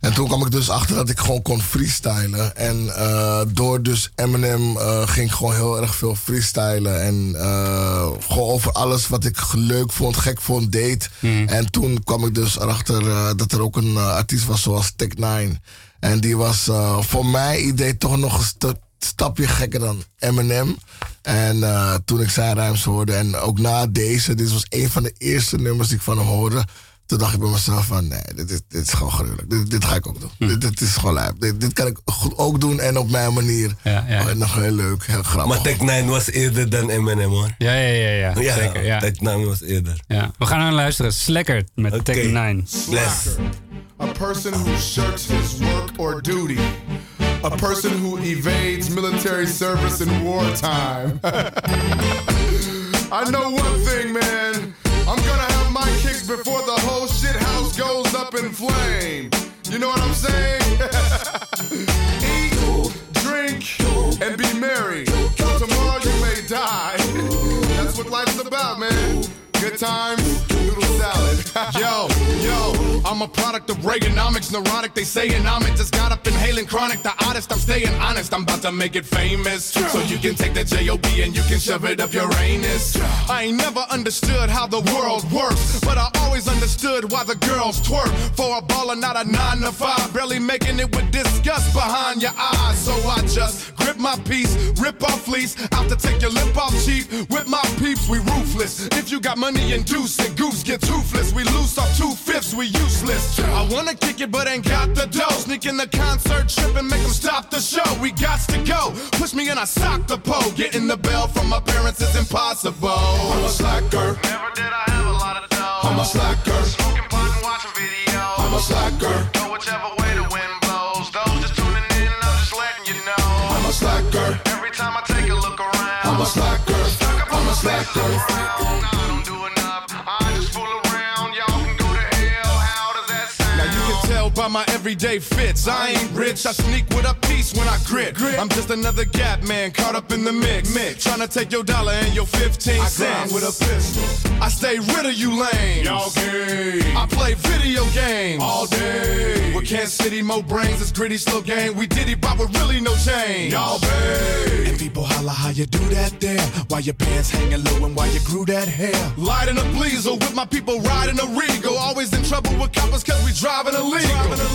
En toen kwam ik dus achter dat ik gewoon kon freestylen. En eh, door dus Eminem ging ik gewoon heel erg veel freestylen. En gewoon over alles wat ik leuk vond, gek vond, deed. En toen kwam ik dus erachter dat er ook een artiest was zoals Tech 9. En die was voor mij idee toch nog een stu- stapje gekker dan Eminem. En eh, toen ik zijn rijms hoorde en ook na deze, dit was een van de eerste nummers die ik van hem hoorde. Toen dacht ik bij mezelf van, nee, dit, is- dit is gewoon gruwelijk. Dit, dit ga ik ook doen. Dit, dit is gewoon lijp. Dit, dit kan ik goed ook doen en op mijn manier. Ja, ja. Oh, nog heel leuk, heel grappig. Maar Tech 9 was eerder dan Eminem hoor. Ja, ja, ja, ja. zeker. Ja. Tech 9 was eerder. Ja. We gaan naar luisteren. Slacker met Tech 9. Bless. A person who shirks his work or duty. A person who evades military service in wartime. (laughs) I know one thing, man. I'm gonna have my kicks before the whole shit house goes up in flame. You know what I'm saying? (laughs) Eat, drink, and be merry. Tomorrow you may die. (laughs) That's what life's about, man. Good times, salad. (laughs) yo, yo, I'm a product of Reaganomics, neurotic. They saying I'm it. Just got up inhaling chronic. The oddest, I'm staying honest. I'm about to make it famous. So you can take the J-O-B and you can shove it up your anus. I ain't never understood how the world works, but I always understood why the girls twerk. For a baller, not a nine to five. Barely making it with disgust behind your eyes. So I just grip my piece, rip off fleece. Out to take your lip off cheap. With my peeps, we ruthless. If you got money and deuce it, goose get toothless. We loose off two fifths, we useless. I wanna kick it, but ain't got the dough. Sneak in the concert trip and make them stop the show. We got to go. Push me and I sock the pole. Getting the bell from my parents is impossible. I'm a slacker. Never did I have a lot of dough. I'm a slacker. Smoking pot and watching videos. I'm a slacker. Go whichever way the wind blows. Those just tuning in, I'm just letting you know. I'm a slacker. Every time I take a look around. I'm a slacker. I'm a slacker. My everyday fits. I ain't rich, I sneak with a piece when I grit. I'm just another gap man caught up in the mix. mix. Trying to take your dollar and your 15 I cents. grind with a pistol. I stay rid of you lames. Y'all gay. I play video games All day. With Kansas City, more brains, it's gritty, slow game. We did it, but with really no change. Y'all babe. And people holla how you do that there. Why your pants hanging low and why you grew that hair. Lighting a bleezer with my people riding a regal. Always in trouble with coppers cause we driving illegal.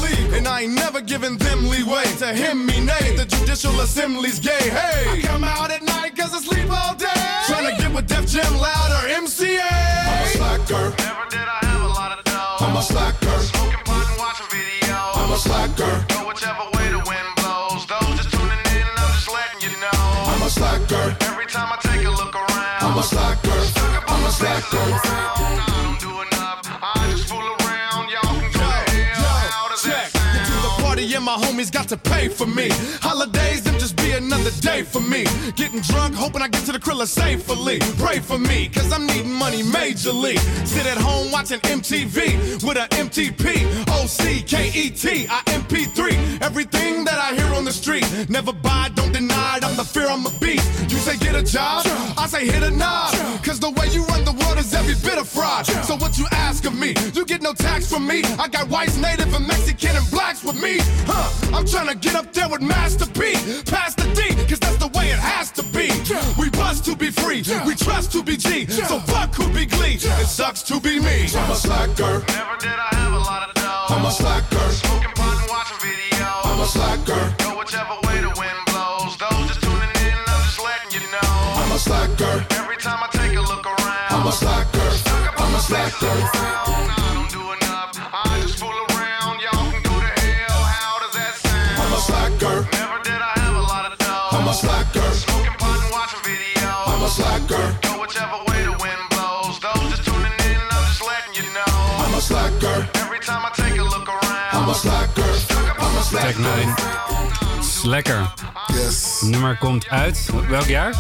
And I ain't never giving them leeway to him me nay. The judicial assembly's gay. Hey, I come out at night cause I sleep all day. Trying to get with Def Jam Loud or MCA. I'm a slacker. Never did I have a lot of dough. I'm a slacker. Smoking pot and watching videos. I'm a slacker. Go whichever way the wind blows. Those just tuning in, I'm just letting you know. I'm a slacker. Every time I take a look around, I'm a slacker. I'm a slacker. My homies got to pay for me. Holidays them just be another day for me. Getting drunk, hoping I get to the Krilla safely. Pray for me, cause I'm needing money majorly. Sit at home watching MTV with a MTP, O-C-K-E-T, I MP3. Everything that I hear on the street, never buy, don't deny it. I'm the fear I'm a beast. You say get a job, I say hit a knob. Cause the way you run the world is every bit of fraud. So what you ask of me? You get no tax from me. I got whites, native, and Mexican and blacks with me. Huh? I'm trying to get up there with Master P. Pass the D, cause that's the way it has to be. We bust to be free, we trust to be G. So fuck who be Glee. It sucks to be me. I'm a slacker. Never did I have a lot of dough. I'm a slacker. Smoking pot and watching videos. I'm a slacker. I'm a slacker. I'm a slacker. I don't do enough. I just fool around. Y'all can go to hell. How does that sound? I'm a slacker. Never did I have a lot of dough. I'm a slacker. Smoking pot and watching videos. I'm a slacker. Go whichever way the wind blows. Those just tuning in, I'm just letting you know. I'm a slacker. Every time I take a look around, I'm a slacker. I'm a Track slacker. 9. Is lekker. Yes. Nummer komt uit. Welk jaar?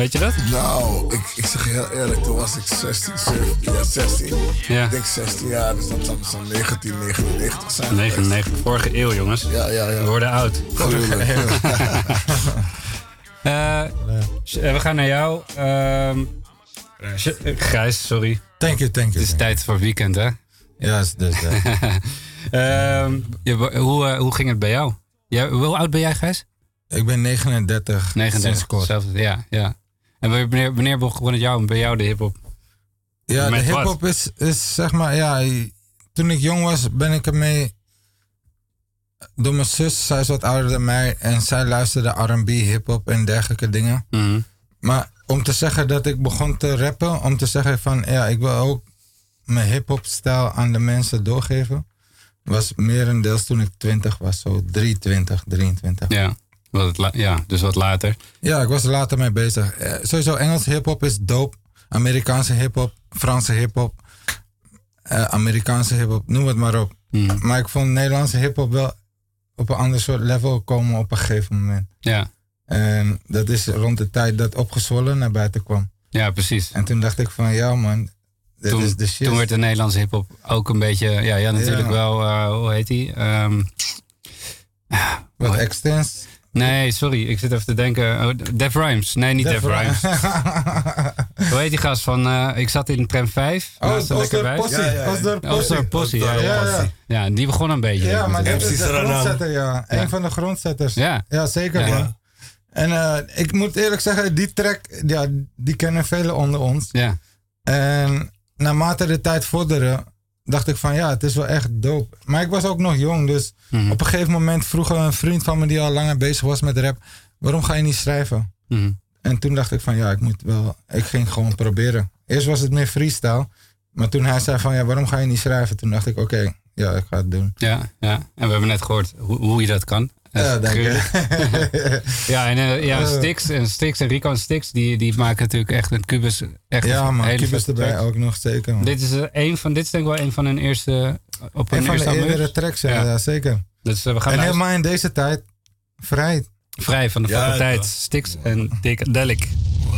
Weet je dat? Nou, ik, ik zeg je heel eerlijk, toen was ik 16, 17, ja 16. Ja. Ik denk 16 jaar, dus dat zal zo'n 1999 zijn. 99, vorige eeuw, jongens. Ja, ja, ja. We worden oud. Gruwelijk. (laughs) Eh, eh, we gaan naar jou. Ehm, eh, Gijs, sorry. Thank you, thank you. Het is tijd voor weekend, hè? Ja, is dus. (laughs) eh, Ehm, je- hoe, hoe ging het bij jou? Jij, hoe oud ben jij, Gijs? ik ben 39. 39. Sinds kort. Ja, ja. En wanneer, wanneer begon het jou, bij jou de hip-hop? Ja, de Met hip-hop is, is zeg maar, ja. Toen ik jong was, ben ik ermee. Door mijn zus, zij is wat ouder dan mij. En zij luisterde RB, hip-hop en dergelijke dingen. Mhm. Maar om te zeggen dat ik begon te rappen, om te zeggen van ja, ik wil ook mijn hip-hop stijl aan de mensen doorgeven, was merendeels toen ik 20 was, zo 23, 23. Ja, wat ja dus wat later. Ja, ik was er later mee bezig. Eh, sowieso Engels hip-hop is dope. Amerikaanse hip-hop, Franse hip-hop, eh, Amerikaanse hip-hop, noem het maar op. Mhm. Maar ik vond Nederlandse hip-hop wel op een ander soort level komen op een gegeven moment. Ja, En dat is rond de tijd dat opgezwollen naar buiten kwam. ja precies. En toen dacht ik van ja man, dit Toen, is de shit. toen werd de Nederlandse hip-hop ook een beetje. Ja, ja natuurlijk Ja. wel. eh, hoe heet die? Ehm, Wat extens? Nee, sorry. Ik zit even te denken. Oh, Def Rhymes. Nee, niet Def, Def Rhymes. (laughs) hoe heet die gast van. eh, ik zat in tram 5. Oh, naast de lekker Osdorp. Possie. Ja, ja, ja. Osdorp Possie. Possie. Ja, Ja, die begon een beetje. Ja, maar dat ik. is de grondzetter, ja. Ja. Een van de grondzetters. Ja. Ja, zeker Ja. man. En eh, ik moet eerlijk zeggen, die track, ja, die kennen velen onder ons. Ja. En naarmate de tijd vorderde, dacht ik van ja, het is wel echt dope. Maar ik was ook nog jong, dus Mhm. op een gegeven moment vroeg een vriend van me die al langer bezig was met rap, waarom ga je niet schrijven? Mhm. En toen dacht ik van ja, ik moet wel, ik ging gewoon proberen. Eerst was het meer freestyle, maar toen hij zei van ja, waarom ga je niet schrijven? Toen dacht ik oké, ja, ik ga het doen. Ja, ja. En we hebben net gehoord hoe, hoe je dat kan. Ja, dank je. (laughs) ja, en eh, ja, Eh. Stix en Stix en Rico en Stix, die, die maken natuurlijk echt een Cubus. Echt Ja, hele Cubus erbij track. ook nog zeker. Man. Dit is eh, een van, dit is denk ik wel een van hun eerste, op hun Een van de eerdere tracks, ja, Ja. zeker. Dus eh, we gaan En luisteren. helemaal in deze tijd, vrij. vrij van de Ja, faculteit. ja. Stix en Dick Delic.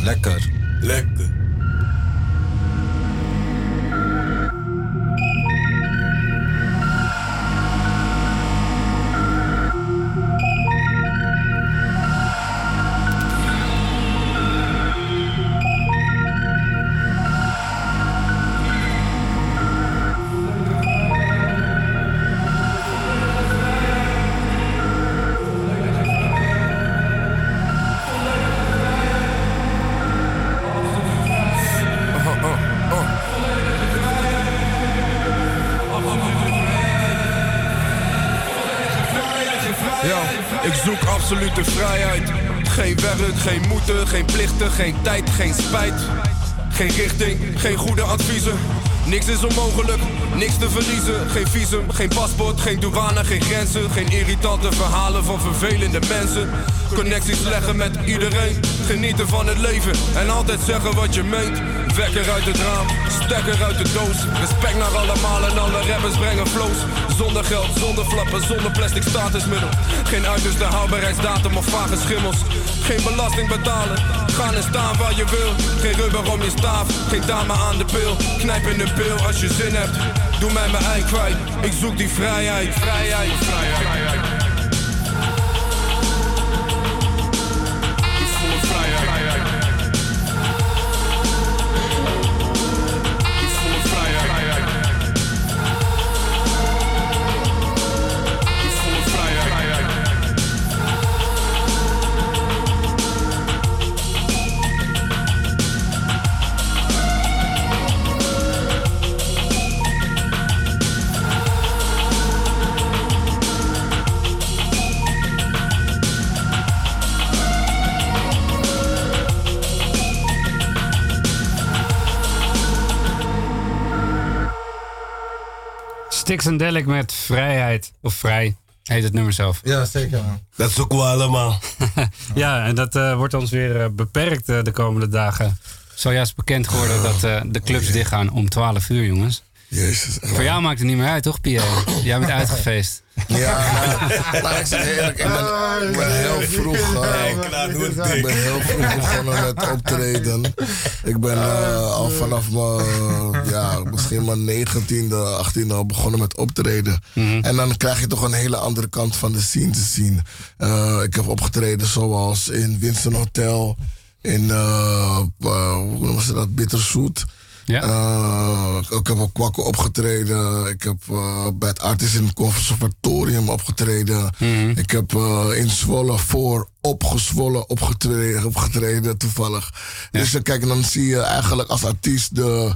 Lekker. Lekker. Geen plichten, geen tijd, geen spijt. Geen richting, geen goede adviezen. Niks is onmogelijk, niks te verliezen. Geen visum, geen paspoort, geen douane, geen grenzen. Geen irritante verhalen van vervelende mensen. Connecties leggen met iedereen. Genieten van het leven en altijd zeggen wat je meent. Wekker uit het raam, stekker uit de doos. Respect naar allemaal en alle rappers brengen flows. Zonder geld, zonder flappen, zonder plastic statusmiddel. Geen uiterste houdbaarheidsdatum of vage schimmels. Geen belasting betalen, gaan en staan waar je wil. Geen rubber om je staaf, geen dame aan de pil. Knijp in de pil als je zin hebt. Doe mij mijn ei kwijt, ik zoek die vrijheid. Vrijheid, vrijheid, Stix en Delic met Vrijheid. Of Vrij, heet het nummer zelf. Ja, zeker. Dat zoeken we allemaal. (laughs) ja, en dat eh, wordt ons weer eh, beperkt eh, de komende dagen. Zojuist bekend geworden dat eh, de clubs dichtgaan om 12 uur, jongens. Jezus. Voor jou maakt het niet meer uit, toch, Pierre? Jij bent uitgefeest. Ja, nou, nou, ik zeg eerlijk, ik ben, ik ben heel vroeg, eh, ik ben heel vroeg begonnen met optreden. Ik ben eh, al vanaf mijn, ja, misschien mijn 19e, 18e al begonnen met optreden. En dan krijg je toch een hele andere kant van de scene te zien. Eh, ik heb opgetreden zoals in Winston Hotel, in, eh, eh, hoe noemen ze dat, Bitterzoet. Eh, ik heb op Kwakken opgetreden. Ik heb eh, bij het Artis in het Conservatorium opgetreden. Ik heb eh, in Zwolle voor opgezwollen opgetreden, opgetreden toevallig. Dus eh, kijk, dan zie je eigenlijk als artiest de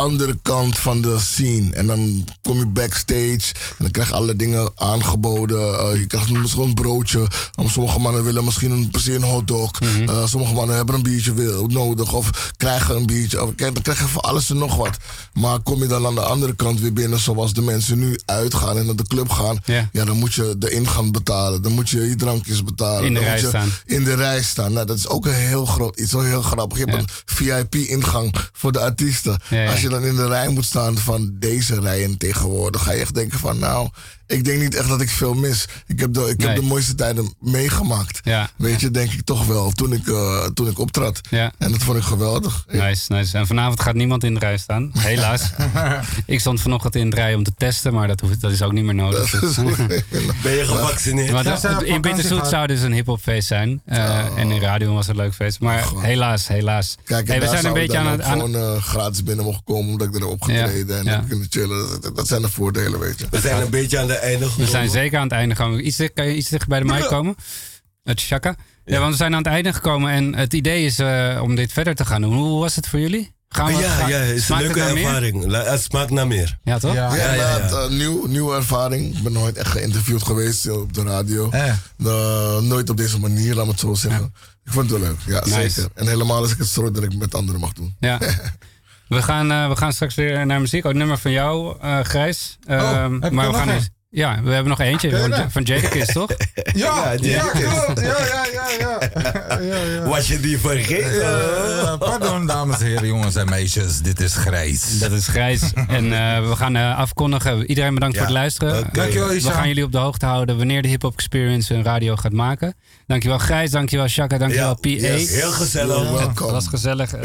andere kant van de scene. En dan kom je backstage en dan krijg je alle dingen aangeboden. Eh, je krijgt misschien een broodje. Um, sommige mannen willen misschien een, per se een hotdog. Eh, sommige mannen hebben een biertje wil, nodig of krijgen een biertje. Of, kijk, dan krijg je van alles en nog wat. Maar kom je dan aan de andere kant weer binnen zoals de mensen nu uitgaan en naar de club gaan. Ja, dan moet je de ingang betalen. Dan moet je je drankjes betalen. In de dan rij moet je staan. in de rij staan. Nou, dat is ook een heel groot iets, heel grappig. Je hebt een VIP-ingang voor de artiesten. Als je dan in de rij moet staan van deze rijen tegenwoordig, ga je echt denken van, nou, ik denk niet echt dat ik veel mis. Ik heb de, ik heb de mooiste tijden meegemaakt. Ja. Weet je, denk ik toch wel, toen ik, eh, toen ik optrad. Ja. En dat vond ik geweldig. Nice, nice. En vanavond gaat niemand in de rij staan, (laughs) helaas. ik stond vanochtend in de rij om te testen, maar dat, hoeft, dat is ook niet meer nodig. (laughs) Ben je gevaccineerd? Maar dat- in Bitterzoet zou dus een hiphopfeest zijn. Eh, En in radio was het een leuk feest. Maar helaas, helaas. Kijk, Hey, we zijn een beetje aan het... aan- gewoon eh, gratis binnen mogen komen omdat ik er heb opgetreden en heb kunnen chillen. Dat, dat zijn de voordelen, weet je. We zijn een beetje aan de einde We zijn zeker aan het einde gekomen. Iets, kan je iets dichter bij de mic komen? Het Shaka. Ja. want we zijn aan het einde gekomen. En het idee is eh, om dit verder te gaan doen. Hoe was het voor jullie? Gaan we, ja, gaan- ja, het is een leuke meer? ervaring. Het smaakt naar meer. Ja, toch? Ja, ja, ja. eh, nieuw, nieuwe ervaring. Ik ben nooit echt geïnterviewd geweest eh, op de radio. Eh, nooit op deze manier, laat me het zo zeggen. Ik vond het wel leuk, ja Nice. zeker. En helemaal als ik het zo dat ik met anderen mag doen. Ja. (laughs) We gaan, eh, we gaan straks weer naar muziek. Oh, het nummer van jou, eh, Grijs. Oh, Ehm, maar we nog gaan een? Ja, we hebben nog eentje van, dat? van Jadakiss, (laughs) toch? Ja, ja, Ja. Ja, ja. Was je die vergeten? Pardon, dames en heren, jongens en meisjes. Dit is Grijs. Dat is Grijs. En eh, we gaan eh, afkondigen. Iedereen bedankt Ja. voor het luisteren. We gaan jullie op de hoogte houden wanneer de Hip Hop Experience een radio gaat maken. Dankjewel Grijs, dankjewel Shaka, dankjewel Ja, PA. yes. Heel gezellig. Welcome. was gezellig. Was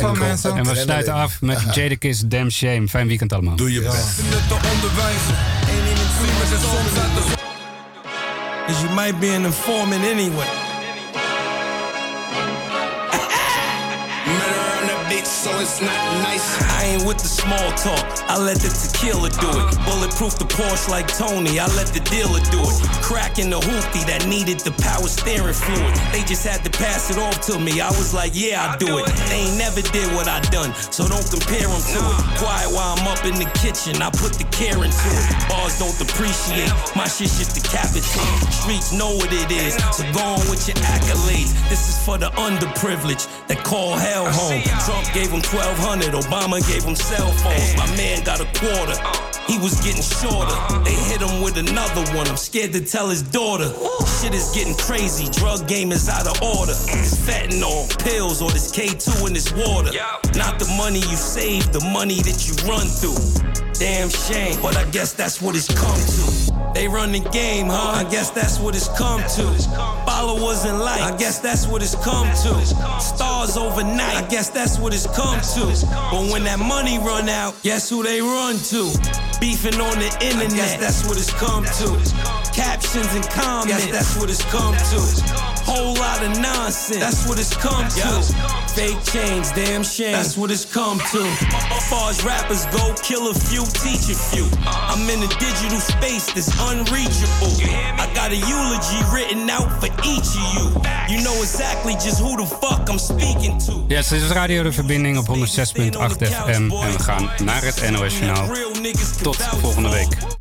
waar- mensen. En we sluiten af met Jadakiss Damn Shame. Fijn weekend allemaal. Doe je best. Te onderwijzen. Eén in het zien met de soms uit de Cause you might be an informant anyway. So it's not nice. I ain't with the small talk. I let the tequila do it. Bulletproof the Porsche like Tony. I let the dealer do it. Cracking the hoopty that needed the power steering fluid. They just had to pass it off to me. I was like, yeah, I do it. They ain't never did what I done, so don't compare them to it. Quiet while I'm up in the kitchen. I put the care into it. Bars don't depreciate. My shit just decapitate. Streets know what it is. So go on with your accolades. This is for the underprivileged that call hell home. Trump gave him 1200. Obama gave him cell phones. My man got a quarter. He was getting shorter. They hit him with another one. I'm scared to tell his daughter. Shit is getting crazy. Drug game is out of order. It's fentanyl, pills, or this K2 in this water. Not the money you save, the money that you run through. Damn shame, but I guess that's what it's come to. They run the game, huh? I guess that's what it's come to. Followers and likes, I guess that's what it's come to. Stars overnight, I guess that's what it's come to. But when that money run out, guess who they run to? Beefing on the internet, guess that's what it's come to. Captions and comments, guess that's what it's come to. Whole lot of nonsense, that's what it's come to. Fake chains, damn shame, that's what it's come to. As far as rappers go, kill a few, teach a few. I'm in a digital space that's unreachable. I got a eulogy written out for each of you. You know exactly just who the fuck I'm speaking to. Ja, dit is Radio De Verbinding op 106.8 FM. En we gaan naar het NOS Journaal. Tot volgende week.